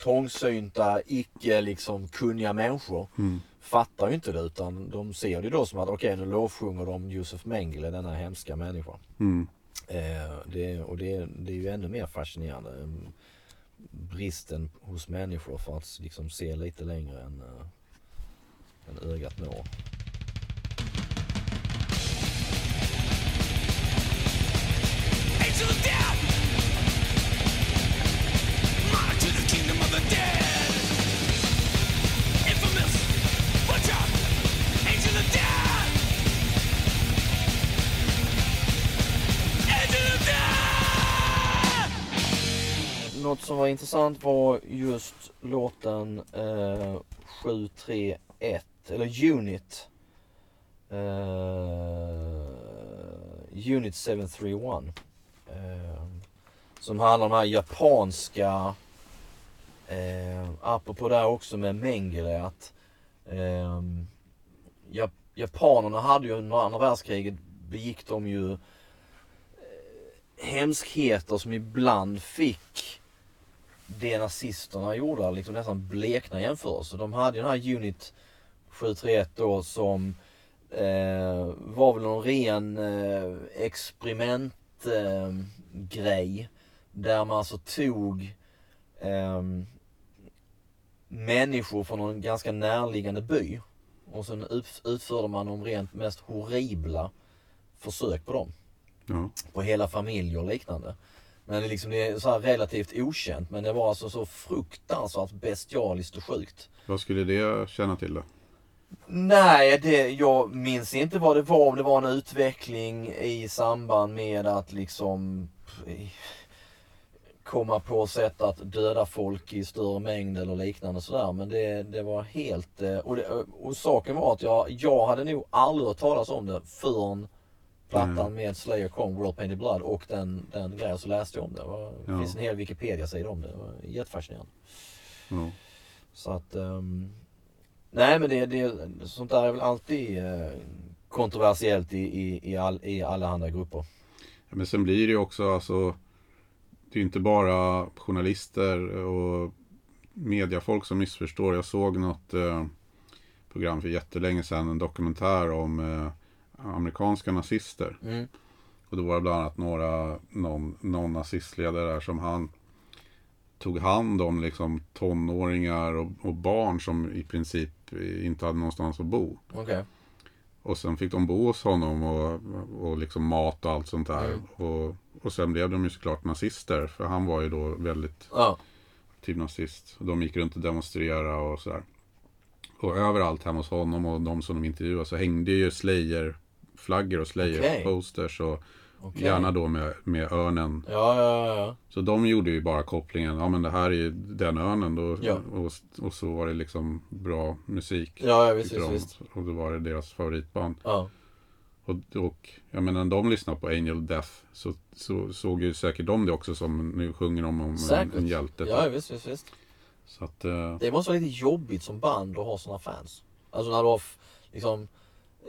trångsynta, icke liksom kunniga människor. fattar ju inte det utan de ser det då som att okej nu lovsjunger de Josef Mengele, denna hemska människa. Mm. Eh, det, och det, det är ju ännu mer fascinerande. Bristen hos människor för att liksom se lite längre än, eh, än ögat når. Angel of death! March to the kingdom of the dead! Något som var intressant var just låten eh, 731, eller Unit. Eh, Unit 731. Eh, som handlar om den här japanska, eh, apropå det här också med Mengele att eh, Jap- japanerna hade ju under andra världskriget begick de ju eh, hemskheter som ibland fick det nazisterna gjorde, liksom nästan blekna jämförelser. De hade den här Unit 731 då som eh, var väl någon ren eh, experimentgrej. Eh, där man alltså tog eh, människor från någon ganska närliggande by och sen ut, utförde man de rent mest horribla försök på dem Ja. på hela familjer och liknande. Men det är, liksom, det är så relativt okänt men det var alltså så fruktansvärt bestialiskt och sjukt. Vad skulle det känna till då? Nej, det, jag minns inte vad det var. Om det var en utveckling i samband med att liksom komma på sätt att döda folk i större mängd eller liknande sådär. Men det, det var helt... eh, Och, det, och saken var att jag, jag hade nog aldrig hört talas om det förrän plattan Mm. med Slayer kom, World Painted Blood och den, den grejen så läste jag om det. Det, Ja. finns en hel Wikipedia-sida om det. Det var jättefascinerande. Ja. Så att... ehm, nej men det, det, sånt där är väl alltid eh, kontroversiellt i, i, i, all, i alla andra grupper. Ja, Men sen blir det ju också alltså Det är inte bara journalister och mediafolk som missförstår. Jag såg något eh, program för jättelänge sedan, en dokumentär om eh, amerikanska nazister. Mm. Och då var det bland annat några, någon, någon nazistledare där som han tog hand om liksom tonåringar och, och barn som i princip inte hade någonstans att bo. Okej. Och sen fick de bo hos honom och, och liksom mat och allt sånt där. Mm. Och, och sen blev de ju såklart nazister. För han var ju då väldigt aktiv nazist. De gick runt och demonstrerade och sådär. Och överallt hemma hos honom och de som de intervjuade så hängde ju Slayer-flaggor och Slayer-posters. Och okej. gärna då med, med örnen. Ja, ja, ja. Så de gjorde ju bara kopplingen. Ja men det här är ju den örnen då. Ja. Och, och så var det liksom bra musik. Ja, ja visst, visst, visst. Och då var det deras favoritband. Ja. Och, och jag menar, när de lyssnar på Angel Death så, så såg ju säkert de det också som nu sjunger de om en, en hjälte. Ja, visst, visst, visst. Så att, eh, Det måste vara lite jobbigt som band att ha såna fans. Alltså när du har liksom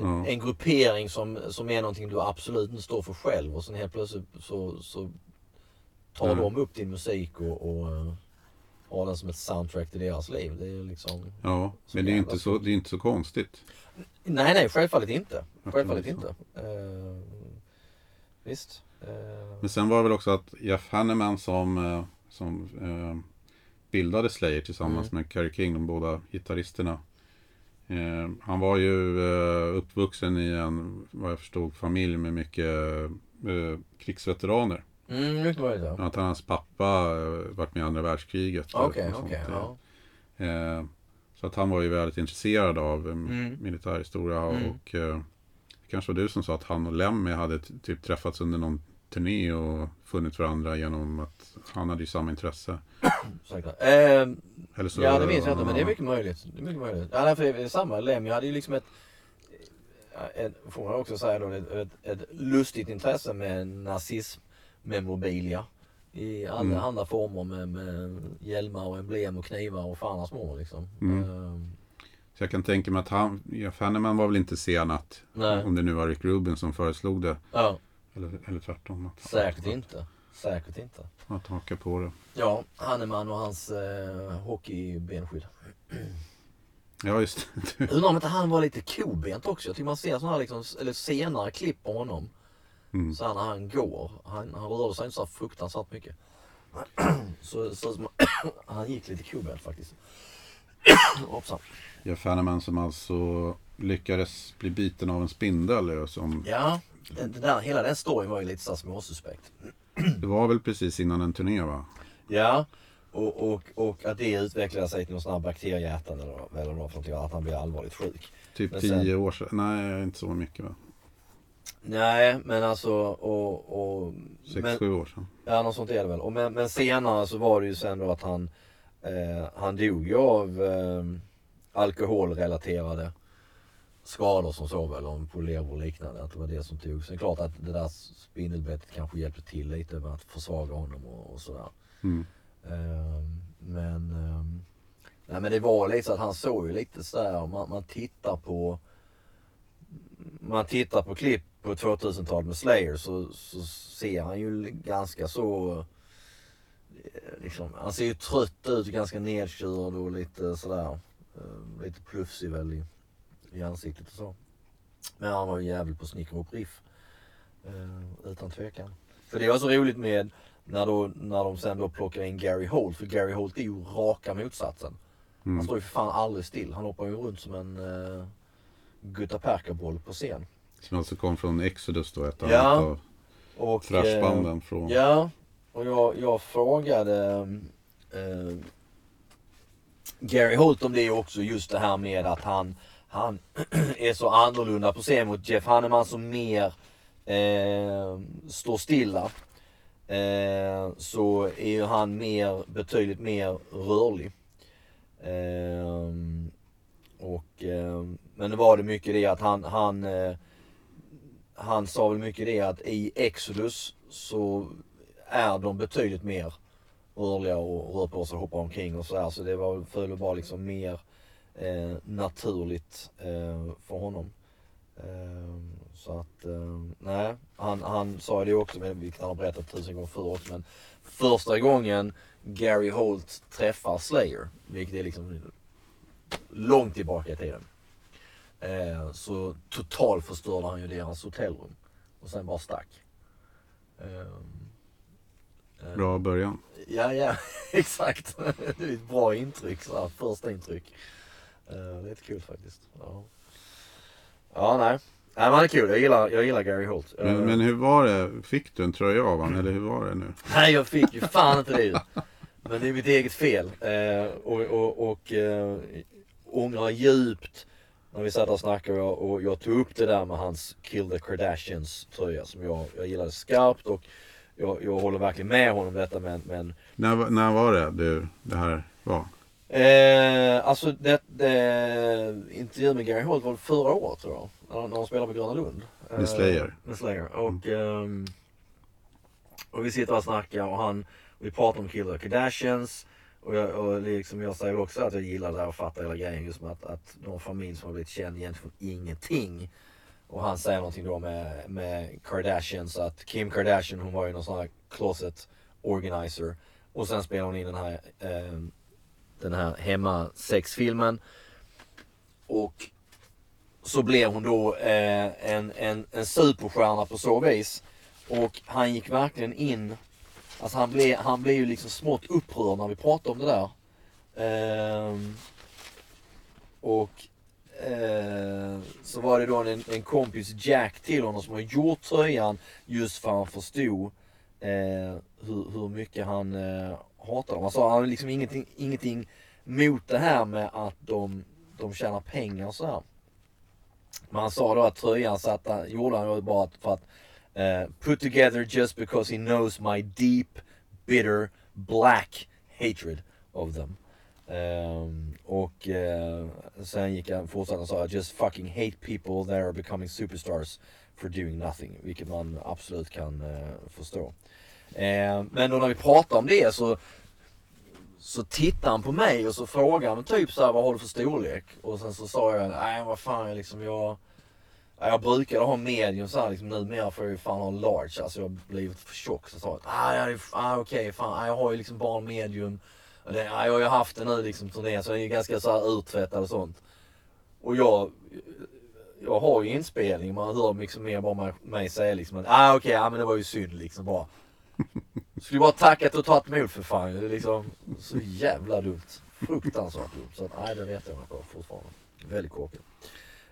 Ja. en gruppering som, som är någonting du absolut inte står för själv och sen helt plötsligt så, så tar Mm. de upp din musik och, och eh, har den som ett soundtrack till deras liv. Det är liksom... ja, men det är inte så, det är inte så konstigt. Nej, nej, självfallet inte. Självfallet inte. Eh, visst. Eh, Men sen var det väl också att Jeff Hanneman som, som eh, bildade Slayer tillsammans Mm. med Kerry King, de båda gitarristerna. Eh, han var ju eh, uppvuxen i en, vad jag förstod, familj med mycket eh, krigsveteraner. mm, mycket möjligt ja. Att hans pappa eh, varit med i andra världskriget. Okej, sånt. okej. ja. Eh, så att han var ju väldigt intresserad av Mm. militärhistoria. Mm. Och det kanske var du som sa att han och Lemmy hade typ träffats under någon turné och funnit varandra genom att han hade ju samma intresse. Säkert. Eh, Eller så, ja det minns jag inte men det är mycket möjligt. Det är mycket möjligt. Ja, nej, för det är samma. Lemmy hade ju liksom ett, ett får man också säga då, ett, ett, ett lustigt intresse med nazismmemorabilia. I alla Mm. andra former med, med hjälmar och emblem och knivar och fan hans mor liksom. Mm. Eh, Så jag kan tänka mig att han, Jeff Hanneman var väl inte sen att, nej. om det nu var Rick Rubin som föreslog det. Ja, Eller, eller tvärtom. Att, säkert inte. Säkert inte. Att haka på det. Ja, Hanneman och hans eh, hockeybenskydd. Ja, just det. Undrar om inte han var lite kobent också. Jag tycker man ser sådana här liksom, eller senare klipp på honom. Mm. Så här när han går. Han, han rörde sig inte så fruktansvärt mycket. Så som han gick lite kobent faktiskt. Hoppsan. Jeff Hanneman som alltså lyckades bli biten av en spindel. ja, Som, Ja, den, där, hela den storyn var ju lite så småsuspekt. det var väl precis innan en turné va? Ja, och, och, och att det utvecklade sig till någon sån här bakteriehjärtan eller, vad- vad för någonting. Att han blev allvarligt sjuk. Typ Men tio sen- år sedan. Nej, inte så mycket va? Nej, men alltså och... och Sex, men, sju år sedan. Ja, något sånt är det väl. Och men, men senare så var det ju sen då att han, eh, han dog ju av eh, alkoholrelaterade skador som så väl, om på lever och liknande. Att det var det som tog. Sen är det klart att det där spindelbettet kanske hjälpte till lite med att försvaga honom och, och sådär. Mm. Eh, men, eh, nej, men det var lite så att han såg ju lite sådär, man, man tittar på man tittar på klipp på 2000-talet med Slayer så, så ser han ju ganska så eh, liksom, han ser ju trött ut, ganska nedkörd och lite sådär eh, lite plufsig väl i, ansiktet och så. Men han var ju jävligt på snickra upp riff. Eh, utan tvekan. För det var så roligt med när, då, när de sen då plockar in Gary Holt. För Gary Holt är ju raka motsatsen. Han Mm. står ju för fan aldrig still. Han hoppar ju runt som en uh, Gutta Perka-boll på scen. Som alltså kom från Exodus då, ett Ja. av Och, thrashbanden från... eh, Ja, och jag, jag frågade eh, Gary Holt om det också just det här med att han, han är så annorlunda på scen mot Jeff Hanneman som mer eh, står stilla. Eh, så är ju han mer, betydligt mer rörlig. Eh, och, eh, men det var det mycket det att han, han, eh, han sa väl mycket det att i Exodus så är de betydligt mer rörliga och rör på sig och hoppar omkring och sådär. Så det var väl bara liksom mer eh, naturligt eh, för honom. Ehm, så att, eh, nej, han, han sa det också, vilket han har berättat tusen gånger förr också. Men första gången Gary Holt träffar Slayer, vilket är liksom långt tillbaka i tiden. Eh, så total förstörde han ju deras hotellrum. Och sen bara stack. Ehm, eh, Bra början. Ja, ja, exakt. Det är ett bra intryck, så här, första intryck. Det är lite kul faktiskt. Ja, ja nej. Nej men han är kul, jag gillar, jag gillar Gary Holt. Men, men hur var det? Fick du en tröja av honom? Eller hur var det nu? Nej jag fick ju fan inte det Men det är mitt eget fel. Eh, och och, och eh, ångrar djupt när vi satt och snackade och, och jag tog upp det där med hans Kill the Kardashians tröja som jag, jag gillade skarpt och jag, jag håller verkligen med honom detta men, men När, var- när var det du, det här var? Eh, alltså det, det intervjun med Gary Holt var förra året tror jag. När, när de spelade på Gröna Lund. Eh, Med Slayer. Med Slayer. Och, ehm, och vi sitter och snackar och han, och vi pratar om Kill the Kardashians. Och jag, och liksom jag säger också att jag gillar det här och fattar hela grejen just med att, att någon familj som har blivit känd egentligen ingenting. Och han säger någonting då med, med Kardashians att Kim Kardashian hon var ju någon sån här closet organizer. Och sen spelar hon in den här ehm, den här hemma sexfilmen. Och så blev hon då eh, en, en, en superstjärna på så vis. Och han gick verkligen in, alltså han blev, han blev ju liksom smått upprörd när vi pratade om det där. Eh, och eh, så var det då en, en kompis Jack till honom som har gjort tröjan just för att han förstod eh, hur, hur mycket han eh, hatar dem. Alltså sa han har liksom ingenting, ingenting mot det här med att de, de tjänar pengar och sådär. Men han sa då att tröjan satt, gjorde han då bara för att uh, put together just because he knows my deep, bitter, black hatred of them. Um, och uh, sen gick han fortsatte och sa I just fucking hate people that are becoming superstars for doing nothing. Vilket man absolut kan uh, förstå. Eh, men då när vi pratade om det så så tittade han på mig och så frågade han typ så här, vad har du för storlek? Och sen så sa jag, nej vad fan jag liksom jag jag brukade ha medium så här liksom numera får jag ju fan ha large. Alltså jag har blivit för tjock. Så sa jag, ah, ja, ah, okej fan, ah, jag har ju liksom bara medium. Det, ja, jag har ju haft den nu liksom turnén så den är ju ganska så här urtvättad och sånt. Och jag, jag har ju inspelning, man hör liksom mer bara mig, mig säga liksom att ah, okej, ja, men det var ju synd liksom bara. Skulle bara tackat och tagit emot för fan. Det är liksom så jävla dumt. Fruktansvärt dumt. Så att, nej, det retar jag mig på fortfarande. Väldigt korkat.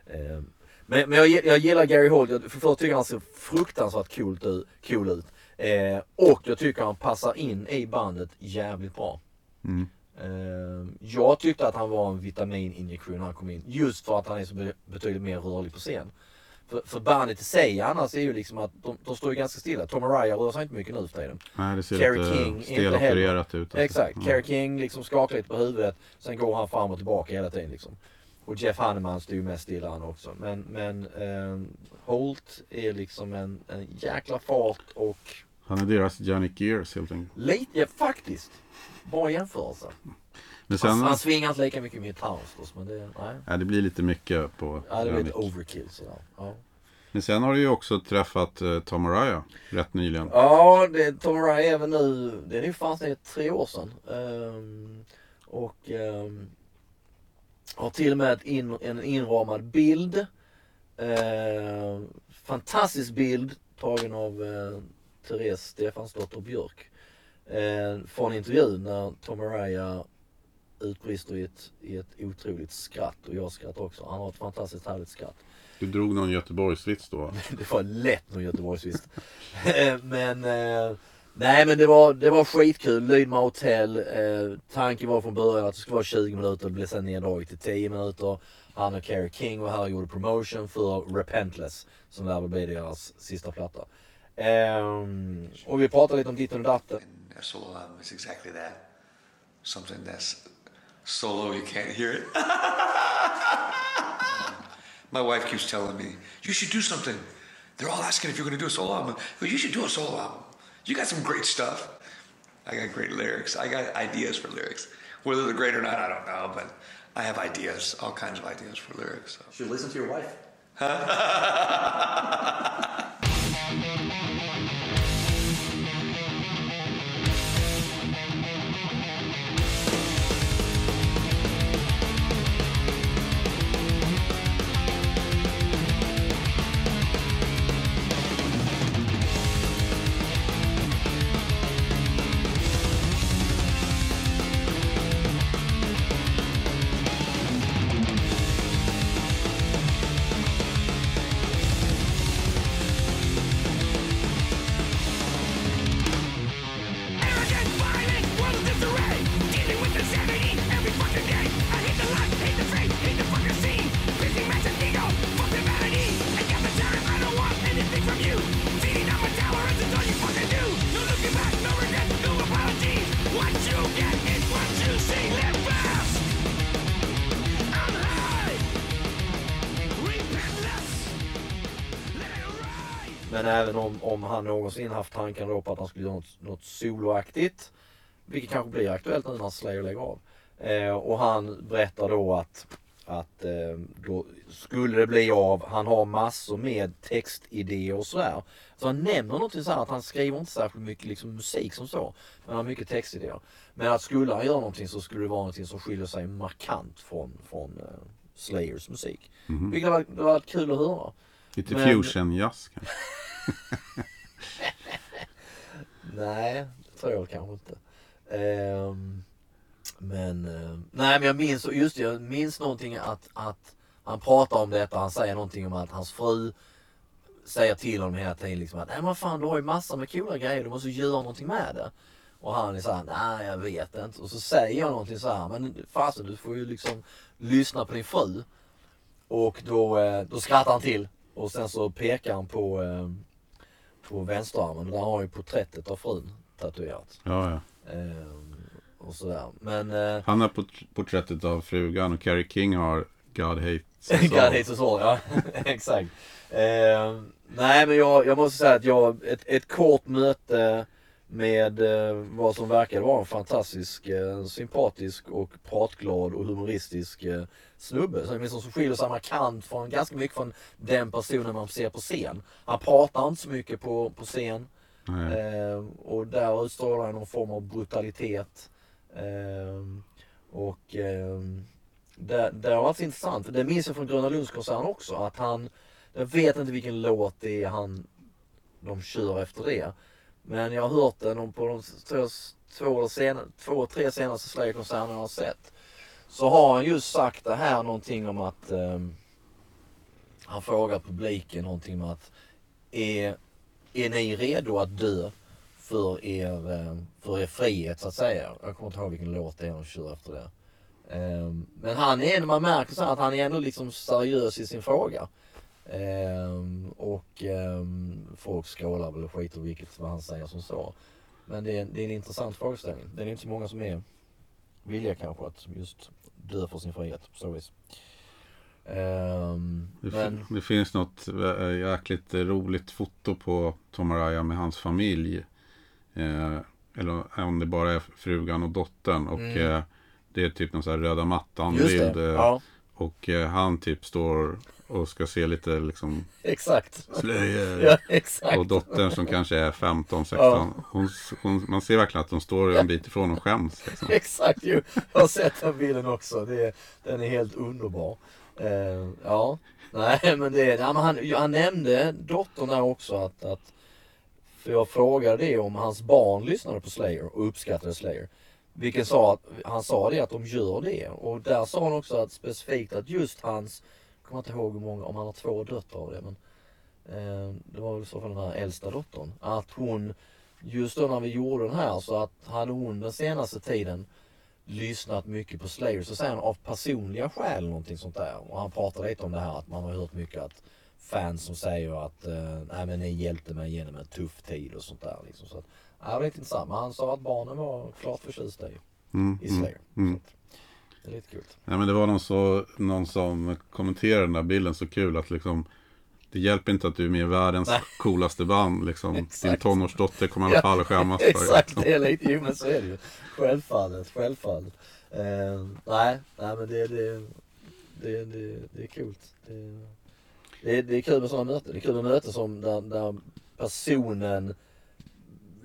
Eh, men, men jag, jag gillar Gary Holt. Jag, för först tycker han ser fruktansvärt coolt ut, cool ut. Eh, och jag tycker han passar in i bandet jävligt bra. Mm. Eh, jag tyckte att han var en vitamininjektion när han kom in. Just för att han är så be- betydligt mer rörlig på scen. För, för bandet i sig annars är ju liksom att de, de står ju ganska stilla. Tom Araya rör sig inte mycket nu för tiden. Nej, det ser Carrie lite King, inte stelopererat ut. alltså. Exakt. Ja. Carrie King liksom skakar lite på huvudet. Sen går han fram och tillbaka hela tiden liksom. Och Jeff Hanneman står ju mest stilla han också. Men, men eh, Holt är liksom en, en jäkla fart och Han är deras Johnny Gears helt enkelt. lite, ja, faktiskt. Bra jämförelse. Men Han, sen, han svingar inte lika mycket med gitarr förstås, men det, nej. ja, det blir lite mycket på Ja, det blir lite overkill sådär. Ja, Men sen har du ju också träffat uh, Tom Araya rätt nyligen. ja det, Tom Araya är väl nu, det är ju fan snart tre år sedan. Ehm, och ehm, har till och med in, en inramad bild. Ehm, fantastisk bild tagen av uh, Therese Stefansdotter Björk. Uh, från intervjun när Tom Araya utbrister i ett, i ett otroligt skratt och jag skrattar också. Han har ett fantastiskt härligt skratt. Du drog någon Göteborgsvits då? Det var lätt någon Göteborgsvist. men eh, nej men det var, det var skitkul. Lydma hotell. Eh, tanken var från början att det skulle vara 20 minuter. Det blev sen neddraget till 10 minuter. Han och Carrie King var här och gjorde promotion för Repentless. Som lär väl bli deras sista platta. Ehm, och vi pratade lite om ditten och datten. A solo album is exactly that. Something that's solo, you can't hear it. My wife keeps telling me, you should do something. They're all asking if you're going to do a solo album. But you should do a solo album. You got some great stuff. I got great lyrics. I got ideas for lyrics. Whether they're great or not, I don't know. But I have ideas, all kinds of ideas for lyrics. So. Should listen to your wife. Arrogant, även om, om han någonsin haft tankar då på att han skulle göra något, något soloaktigt. Vilket kanske blir aktuellt nu när Slayer lägger av. Eh, och han berättar då att, att eh, då skulle det bli av. Han har massor med textidéer och sådär. Så han nämner någonting så här att han skriver inte särskilt mycket liksom, musik som så. Men han har mycket textidéer. Men att skulle han göra någonting så skulle det vara någonting som skiljer sig markant från, från eh, Slayers musik. Vilket var, det var kul att höra. Lite Men- fusion jazz kanske? Nej, det tror jag kanske inte. Um, men, eh, nej men jag minns, just det, jag minns någonting att, att han pratar om detta, han säger någonting om att hans fru säger till honom hela tiden liksom att nej men fan du har ju massor med coola grejer, du måste göra någonting med det. Och han är såhär, nej jag vet inte. Och så säger jag någonting så här, men fasen du får ju liksom lyssna på din fru. Och då, eh, då skrattar han till. Och sen så pekar han på, ehm, på vänsterarmen. Där har ju porträttet av frun tatuerat. Ja, ja. Ehm, och sådär. Men eh, Han har port- porträttet av frugan och Carrie King har God Hates Us God All. hates us all, ja. Exakt. Ehm, nej men jag, jag måste säga att jag, ett, ett kort möte med eh, vad som verkade vara en fantastisk, eh, sympatisk och pratglad och humoristisk eh, snubbe. Som, liksom, som skiljer sig markant från, ganska mycket från den personen man ser på scen. Han pratar inte så mycket på, på scen. Eh, och där utstrålar han någon form av brutalitet. Och det, det har varit intressant, det minns jag från Gröna Lundskonserten också, att han, jag vet inte vilken låt det är han, de kör efter det. Men jag har hört den på de två, två, sena, två tre senaste Slayer-konserterna jag har sett. Så har han just sagt det här någonting om att ehm, han frågar publiken någonting om att är, är ni redo att dö för er, ehm, för er frihet så att säga? Jag kommer inte ihåg vilken låt det är de kör efter det. Ehm, Men han är man märker så här att han är ändå liksom seriös i sin fråga. Ehm, och ehm, folk skålar väl och skiter vilket vad han säger som så. Men det är, det är en intressant frågeställning. Det är inte så många som är villiga kanske att just dö för sin frihet på så vis. Ehm, Det, men, det finns något eh, jäkligt roligt foto på Tom Araya med hans familj. Eh, eller om det bara är frugan och dottern. Och Mm. eh, det är typ någon sån här röda mattan-bild. eh, Ja, Och eh, han typ står och ska se lite liksom exakt. Slayer. Ja, exakt. Och dottern som kanske är 15, 16. Ja. Hon, hon, man ser verkligen att de står en bit ifrån och skäms. Liksom. Exakt ju. Jag har sett den bilden också. Det, den är helt underbar. Eh, ja, nej men det ja, men han, han nämnde dottern där också att, att för jag frågade det om hans barn lyssnade på Slayer och uppskattade Slayer. Vilken sa att, han sa det att de gör det och där sa han också att specifikt att just hans, jag kommer inte ihåg hur många, om han har två döttrar av det men eh, det var väl i så fall den här äldsta dottern. Att hon, just då när vi gjorde den här så att hade hon den senaste tiden lyssnat mycket på Slayer så säger han av personliga skäl eller någonting sånt där. Och han pratar lite om det här att man har hört mycket att fans som säger att eh, nej men ni hjälpte mig genom en tuff tid och sånt där liksom. Så att, ja, det är lite intressant. Men han sa att barnen var klart förtjusta i, Mm, i mm, Slayer. mm. Det är lite kul. Ja, men det var någon, så, någon som kommenterade den där bilden så kul att liksom det hjälper inte att du är med i världens Nej. coolaste band. Liksom. Din tonårsdotter kommer i alla fall att skämmas för Exakt, Liksom. det är lite, jo men så är det ju. Självfallet, självfallet. Eh, nej, nej men det, det, det, det, det är coolt. Det, det, det är kul med sådana möten. Det är kul med möten som där, där personen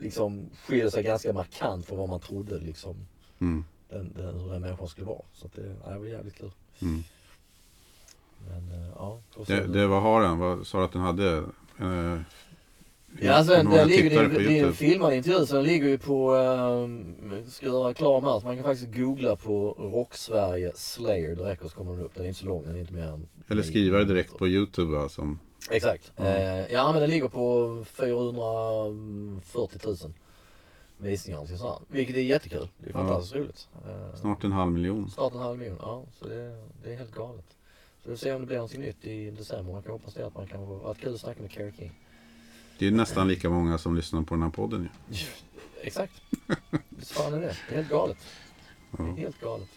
liksom skiljer sig ganska markant från vad man trodde liksom Mm, den, den, hur den människan skulle vara. Så att det, ja, det var jävligt kul. mm. Men eh, ja, Det, det, vad har den? Vad sa du att den hade? Eh, Ja, alltså, den, den ligger, det, det är en filmad intervju så den ligger ju på, um, ska jag göra klar med. Man kan faktiskt googla på Rock-Sverige Slayer, det räcker så kommer den upp. Den är inte så lång, den är inte mer än... Eller skriva det direkt på YouTube va, som, Exakt. Mm. Eh, ja men den ligger på 440 000 visningar sånt. Vilket är jättekul. Det är Ja. fantastiskt roligt. Eh, snart en halv miljon. Snart en halv miljon, ja. Så det, det är helt galet. Så vi får se om det blir någonting nytt i december. Man kan hoppas det att man kan få, att kul att snacka med Kerry King. Det är nästan lika många som lyssnar på den här podden ju. Exakt. Visst fan är det. Det är helt galet. Det är Ja. helt galet.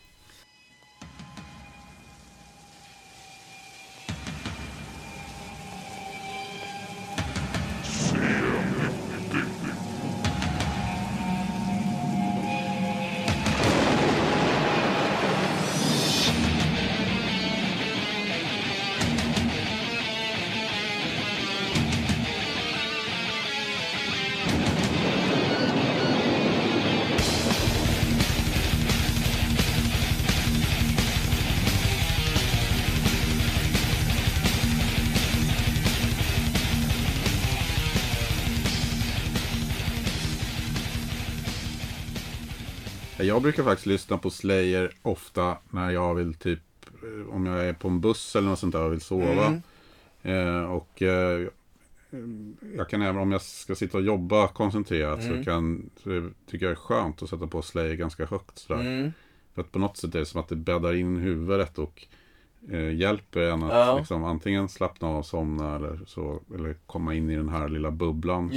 Jag brukar faktiskt lyssna på Slayer ofta när jag vill typ eh, om jag är på en buss eller något sånt där och vill sova. Mm. Eh, och eh, jag kan även om jag ska sitta och jobba koncentrerat Mm. så kan så det tycker jag är skönt att sätta på Slayer ganska högt sådär. Mm. För att på något sätt är det som att det bäddar in huvudet och eh, hjälper en att Ja. liksom, antingen slappna av och somna eller, så, eller komma in i den här lilla bubblan.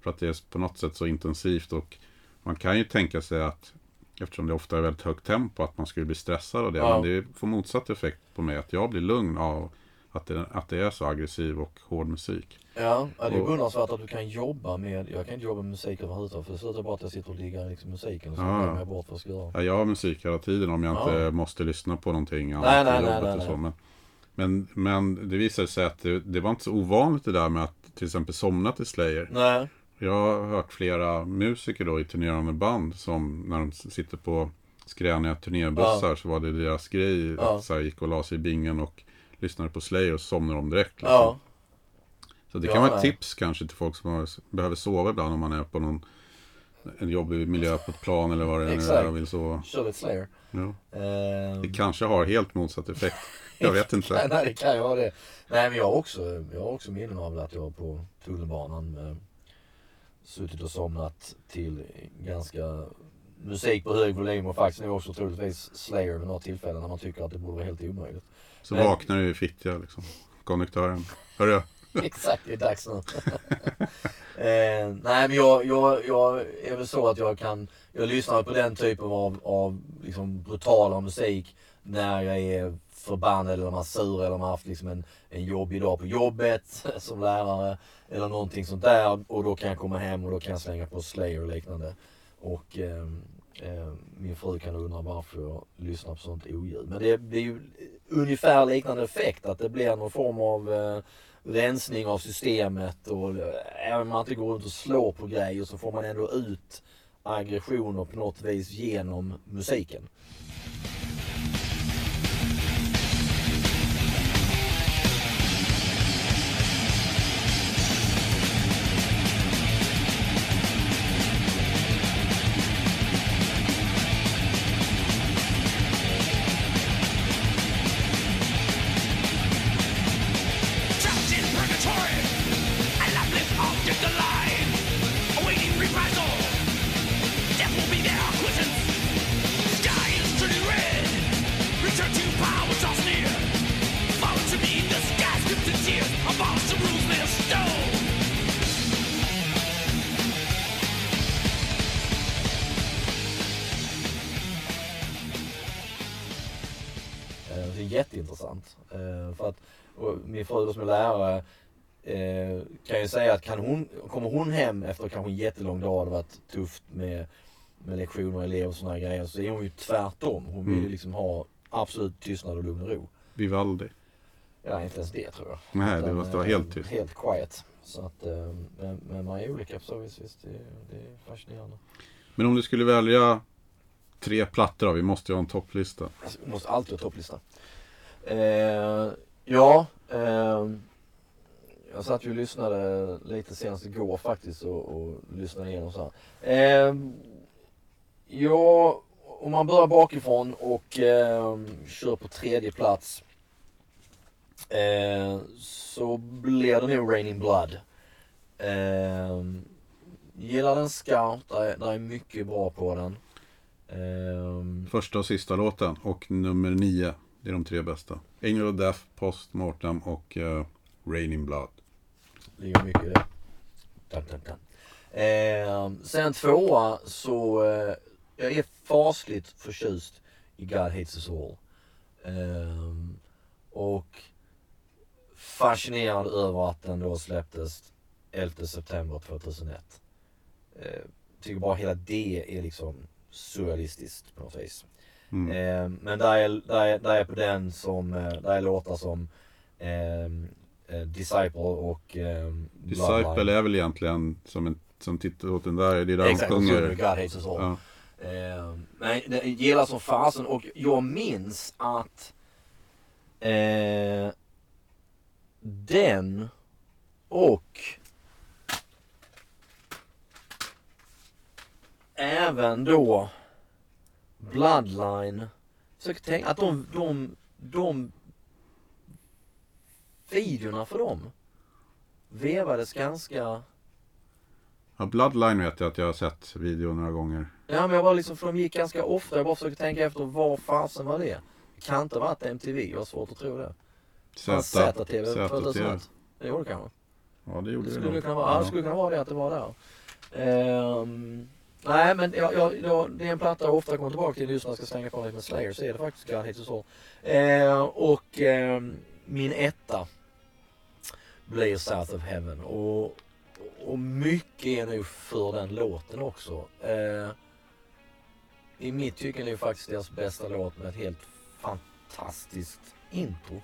För att det är på något sätt så intensivt och man kan ju tänka sig att eftersom det ofta är väldigt högt tempo att man skulle bli stressad av det. Ja. Men det får motsatt effekt på mig att jag blir lugn av att det, att det är så aggressiv och hård musik. Ja, det är beundransvärt att du kan jobba med, jag kan inte jobba med musik överhuvudtaget för det slutar bara att jag sitter och diggar liksom musiken och så Ja. jag bort vad jag ska göra. Ja, jag har musik hela tiden om jag Ja. inte måste lyssna på någonting annat Nej, i nej, jobbet nej, nej, och så. nej. Men, men, men det visade sig att det, det var inte så ovanligt det där med att till exempel somna till Slayer. Nej, Jag har hört flera musiker då i turnerande band som när de sitter på skräniga turnébussar så var det deras grej. Ja. Att så här, gick och la sig i bingen och lyssnade på Slayer och somnade de direkt. Liksom. Ja, Så det Ja, kan vara ett nej. tips kanske till folk som har, behöver sova ibland om man är på någon en jobbig miljö på ett plan eller vad det nu är vill sova. kör lite Slayer. Ja. Ehm, Det kanske har helt motsatt effekt. Jag vet Nej, inte. nej, det kan ju vara det. Nej, men jag har också, jag har också minnen av att jag på tunnelbanan eh, suttit och somnat till ganska musik på hög volym och faktiskt nu också troligtvis Slayer vid några tillfällen när man tycker att det borde vara helt omöjligt. Så Men- vaknar du i fittja liksom. Konduktören. Hörru. Exakt, det är dags nu. eh, nej men jag, jag, jag är väl så att jag kan, jag lyssnar på den typen av, av liksom brutalare musik när jag är förbannad eller man är sur eller man har haft liksom en, en jobbig dag på jobbet som lärare eller någonting sånt där och då kan jag komma hem och då kan jag slänga på Slayer och liknande. Och eh, eh, min fru kan undra varför jag lyssnar på sånt oljud. Men det blir ju ungefär liknande effekt att det blir någon form av eh, rensning av systemet och eh, även om man inte går runt och slår på grejer så får man ändå ut aggressioner på något vis genom musiken. Min fru då som är lärare eh, kan ju säga att kan hon, kommer hon hem efter kanske en jättelång dag det har varit tufft med, med lektioner och elever och sådana grejer så är hon ju tvärtom. Hon vill ju Mm. liksom ha absolut tystnad och lugn och ro. Vivaldi. Ja, inte ens det tror jag. Nej, det Utan, måste vara eh, helt tyst. Helt quiet. Så att, eh, men, men man är olika på så vis. Visst, det, det är fascinerande. Men om du skulle välja tre plattor då? Vi måste ju ha en topplista. Alltså, vi måste alltid ha topplista. Eh, ja, eh, jag satt ju och lyssnade lite senast igår faktiskt och, och lyssnade igenom så här. Eh, ja, om man börjar bakifrån och eh, kör på tredje plats eh, så blir det nog Raining Blood. Eh, gillar den skarpt, där är, där är mycket bra på den. Eh, Första och sista låten och nummer nio. Det är de tre bästa. Angel of Death, Post Mortem och eh, uh, Raining Blood. ligger mycket i det. Dun, dun, dun. Eh, sen tvåa så, eh, jag är fasligt förtjust i God Hates Us All. Eh, och fascinerad över att den då släpptes 11 september 2001. Eh, tycker bara hela det är liksom surrealistiskt på något vis. Mm. Eh, men där är, där, är, där är på den som, eh, där är låtar som ehm, eh, Disciple och eh, Disciple är väl egentligen som, en, som titellåten där. Det är där Exakt, och sjunger sjunger. God Hates Us All. Ja. Eh, men det gillar som fasen och jag minns att eh, den och även då Bloodline. Försöker tänka att de, de, de videorna för dem vevades ganska Ja, Bloodline vet jag att jag har sett video några gånger. Ja men jag bara liksom, för de gick ganska ofta. Jag bara försöker tänka efter vad fasen var det? Det kan inte ha varit MTV, jag har svårt att tro det. Z, ZTV ZTV. 2001. Det gjorde det kanske. Ja, det gjorde Det det skulle nog. kunna vara, ja. det skulle kunna vara det att det var där. Ehm, nej men jag, jag, jag, det är en platta jag ofta kommer tillbaka till just när jag ska slänga på lite med Slayer så är det faktiskt Gun Hits Us eh, och eh, min etta blir South of Heaven. Och, och mycket är nu för den låten också. Eh, I mitt tycke är det faktiskt deras bästa låt med ett helt fantastiskt intro.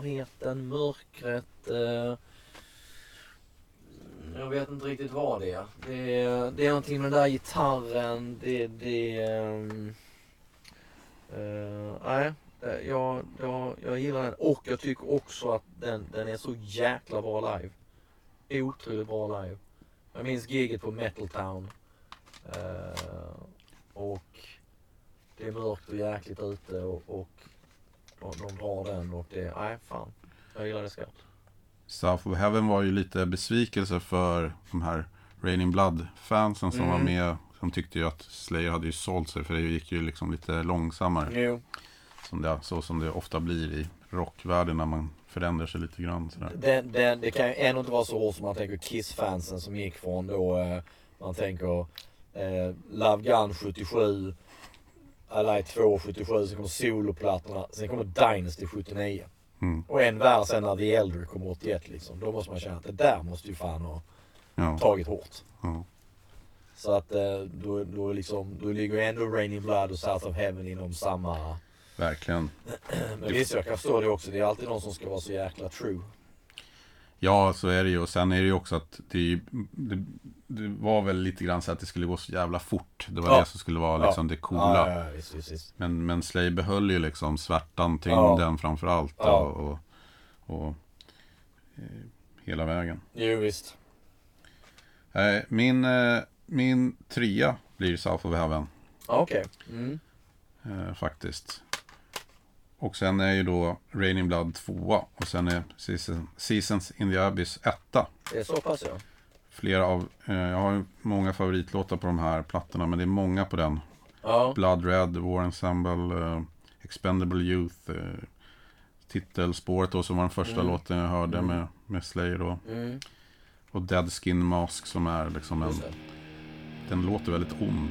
Dysterheten, mörkret. Eh, jag vet inte riktigt vad det är. Det är, det är någonting med den där gitarren. Det, det eh, eh nej, eh, jag, jag, jag gillar den. Och jag tycker också att den, den är så jäkla bra live. Otroligt bra live. Jag minns giget på Metal Town. Eh, och det är mörkt och jäkligt ute och, och de, de drar den och det, nej fan. Jag gillar det skarpt. South of Heaven var ju lite besvikelse för de här Raining Blood-fansen som Mm. var med. Som tyckte ju att Slayer hade ju sålt sig för det gick ju liksom lite långsammare. Jo. Som det, så som det ofta blir i rockvärlden när man förändrar sig lite grann. Sådär. Det, det, det kan ju ändå inte vara så hårt som man tänker Kiss-fansen som gick från då, eh, man tänker eh, Love Gun 77, Alive 2 77, sen kommer soloplattorna, sen kommer Dynasty 79. Mm. Och än värre sen när The Elder kommer 81 liksom. Då måste man känna att det där måste ju fan ha Ja, tagit hårt. ja. Så att eh, då, då, liksom, då ligger ju ändå Raining Blood och South of Heaven inom samma... Verkligen. Men visst, jag kan förstå det också. Det är alltid någon som ska vara så jäkla true. Ja, så är det ju. Och sen är det ju också att det, det, det var väl lite grann så att det skulle gå så jävla fort. Det var Ja. det som skulle vara liksom det coola. Ja, ja, ja, visst, visst, visst. Men, men Slay behöll ju liksom svärtan, tyngden framför allt. Ja. Och, och, och eh, hela vägen. Jo, visst. Eh, min, eh, min trea blir South of Heaven. Ja, Okej. Mm. Eh, faktiskt. Och sen är ju då Raining Blood tvåa. Och sen är Season, Seasons in the Abyss etta. Det är så pass ja. Flera av, eh, jag har många favoritlåtar på de här plattorna. Men det är många på den. Ja. Blood Red, War Ensemble, eh, Expendable Youth. Eh, titelspåret då som var den första Mm. låten jag hörde Mm. med, med Slayer då. Mm. Och Dead Skin Mask som är liksom en, den låter väldigt ond.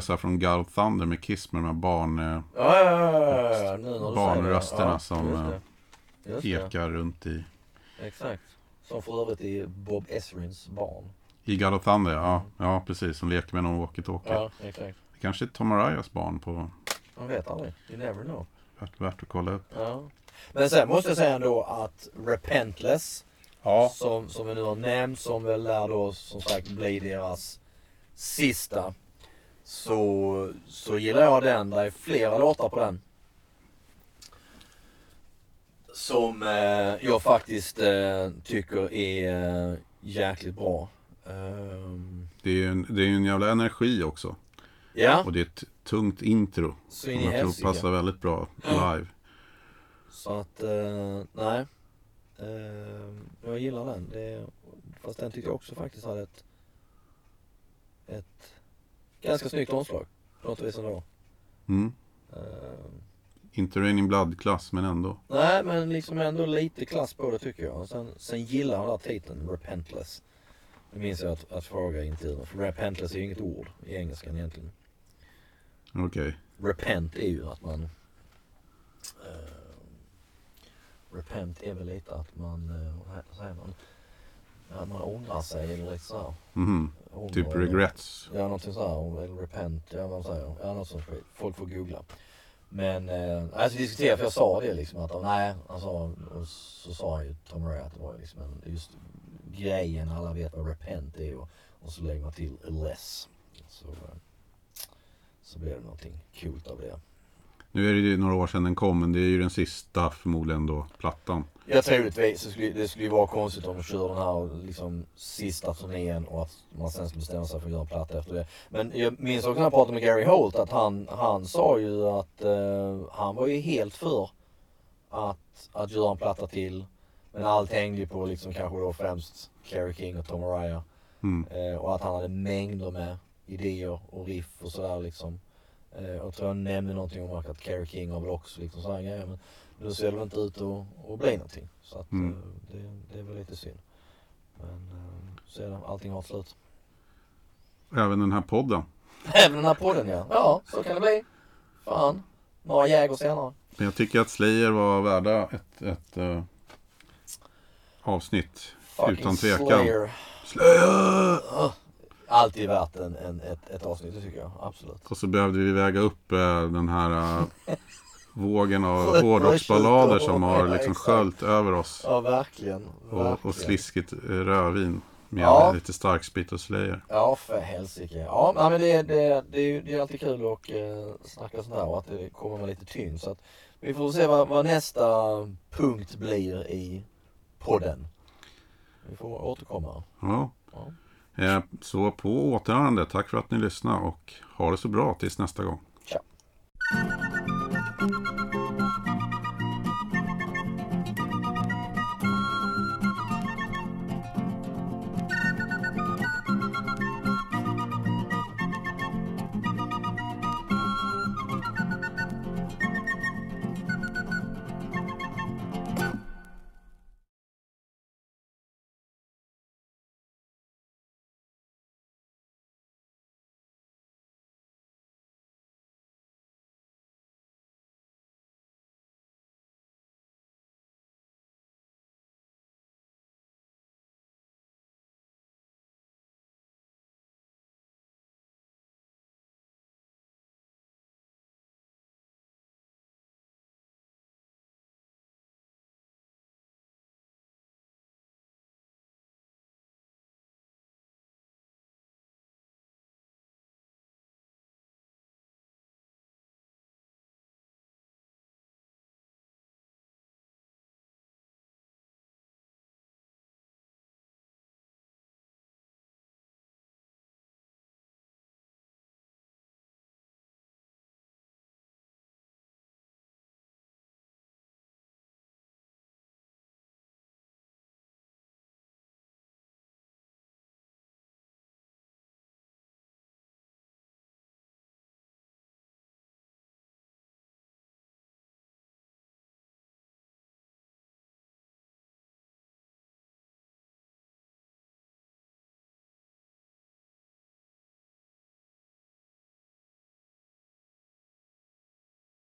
Så här från of Thunder med Kiss med de här barn, eh, Ja, ja, ja, Barnrösterna som, just det. Just det. ekar runt i. Exakt. Som för övrigt är Bob Esrins barn. I of Thunder, ja. Ja, precis. Som leker med någon walkie-talkie. Ja, exakt. Det kanske är Tom Arayas barn på... Man vet aldrig. You never know. Värt, värt att kolla upp. Men sen måste jag säga ändå att Repentless, Ja. som, som vi nu har nämnt, som väl lär då som sagt bli deras sista. Så, så gillar jag den. Det är flera låtar på den. Som eh, jag faktiskt eh, tycker är eh, jäkligt bra. Ehm, Det är ju en, det är en jävla energi också. ja, Och det är ett tungt intro. så in Som jag tror passar väldigt bra live. Så att, eh, nej. Eh, jag gillar den. Det, fast den tyckte jag också faktiskt hade ett, ett ganska snyggt omslag. På något vis ändå. Mm. Eh, Inte Raining Blood-klass, men ändå. nej men liksom ändå lite klass på det tycker jag. Sen, sen gillar han den där titeln, Repentless. Det minns jag att, att fråga i intervjun. För Repentless är ju inget ord i engelskan egentligen. Okej. Repent är ju att man... eh, repent är väl lite att man, eh, vad säger man? Att man ångrar sig eller lite sådär. Ånger Typ eller- regrets. Ja, någonting sådär. Eller repent, ja vad man säger. Ja, något sånt skit. Folk får googla. Men, eh, alltså diskutera för jag sa det liksom att, nej, alltså, och så sa han ju Tom Ray att det var liksom en, just grejen, alla vet vad repent är och, och så lägger man till less. Så, eh, så blir det någonting coolt av det. Nu är det ju några år sedan den kom, men det är ju den sista förmodligen då, plattan. Ja troligtvis. Det skulle, det skulle ju vara konstigt om de kör den här liksom, sista turnén och att man sen skulle bestämma sig för att göra en platta efter det. Men jag minns också när jag pratade med Gary Holt att han, han sa ju att eh, han var ju helt för att, att göra en platta till. Men allt hängde ju på liksom kanske då främst Kerry King och Tom Araya. Mm. Eh, och att han hade mängder med idéer och riff och sådär liksom. Jag tror jag nämnde någonting om att Kerry King har väl också liksom sådana grejer. Men nu ser det väl inte ut att, att bli någonting. Så att Mm. eh, det, det är väl lite synd. Men så är det, allting har ett slut. Även den här podden. Även den här podden ja. Ja, så kan det bli. Fan. Några Jäger senare. Men jag tycker att Slayer var värda ett, ett eh, avsnitt. Fucking Utan tvekan. Slayer. Slayer! Alltid värt en, en, ett, ett avsnitt, det tycker jag. Absolut. Och så behövde vi väga upp eh, den här eh, vågen av hårdrocksballader som har liksom sköljt över oss. Ja, verkligen. Och, verkligen. och sliskigt eh, rödvin med Ja. lite stark sprit och Slayer. Ja, för helsike. Ja, men det, det, det, är ju- det är alltid kul att eh, snacka sånt här och att det kommer med lite tyngd. Så att vi får se vad, vad nästa punkt blir i podden. Vi får återkomma. Ja. Ja. Eh, så på återhörande, tack för att ni lyssnade och ha det så bra tills nästa gång. Ja.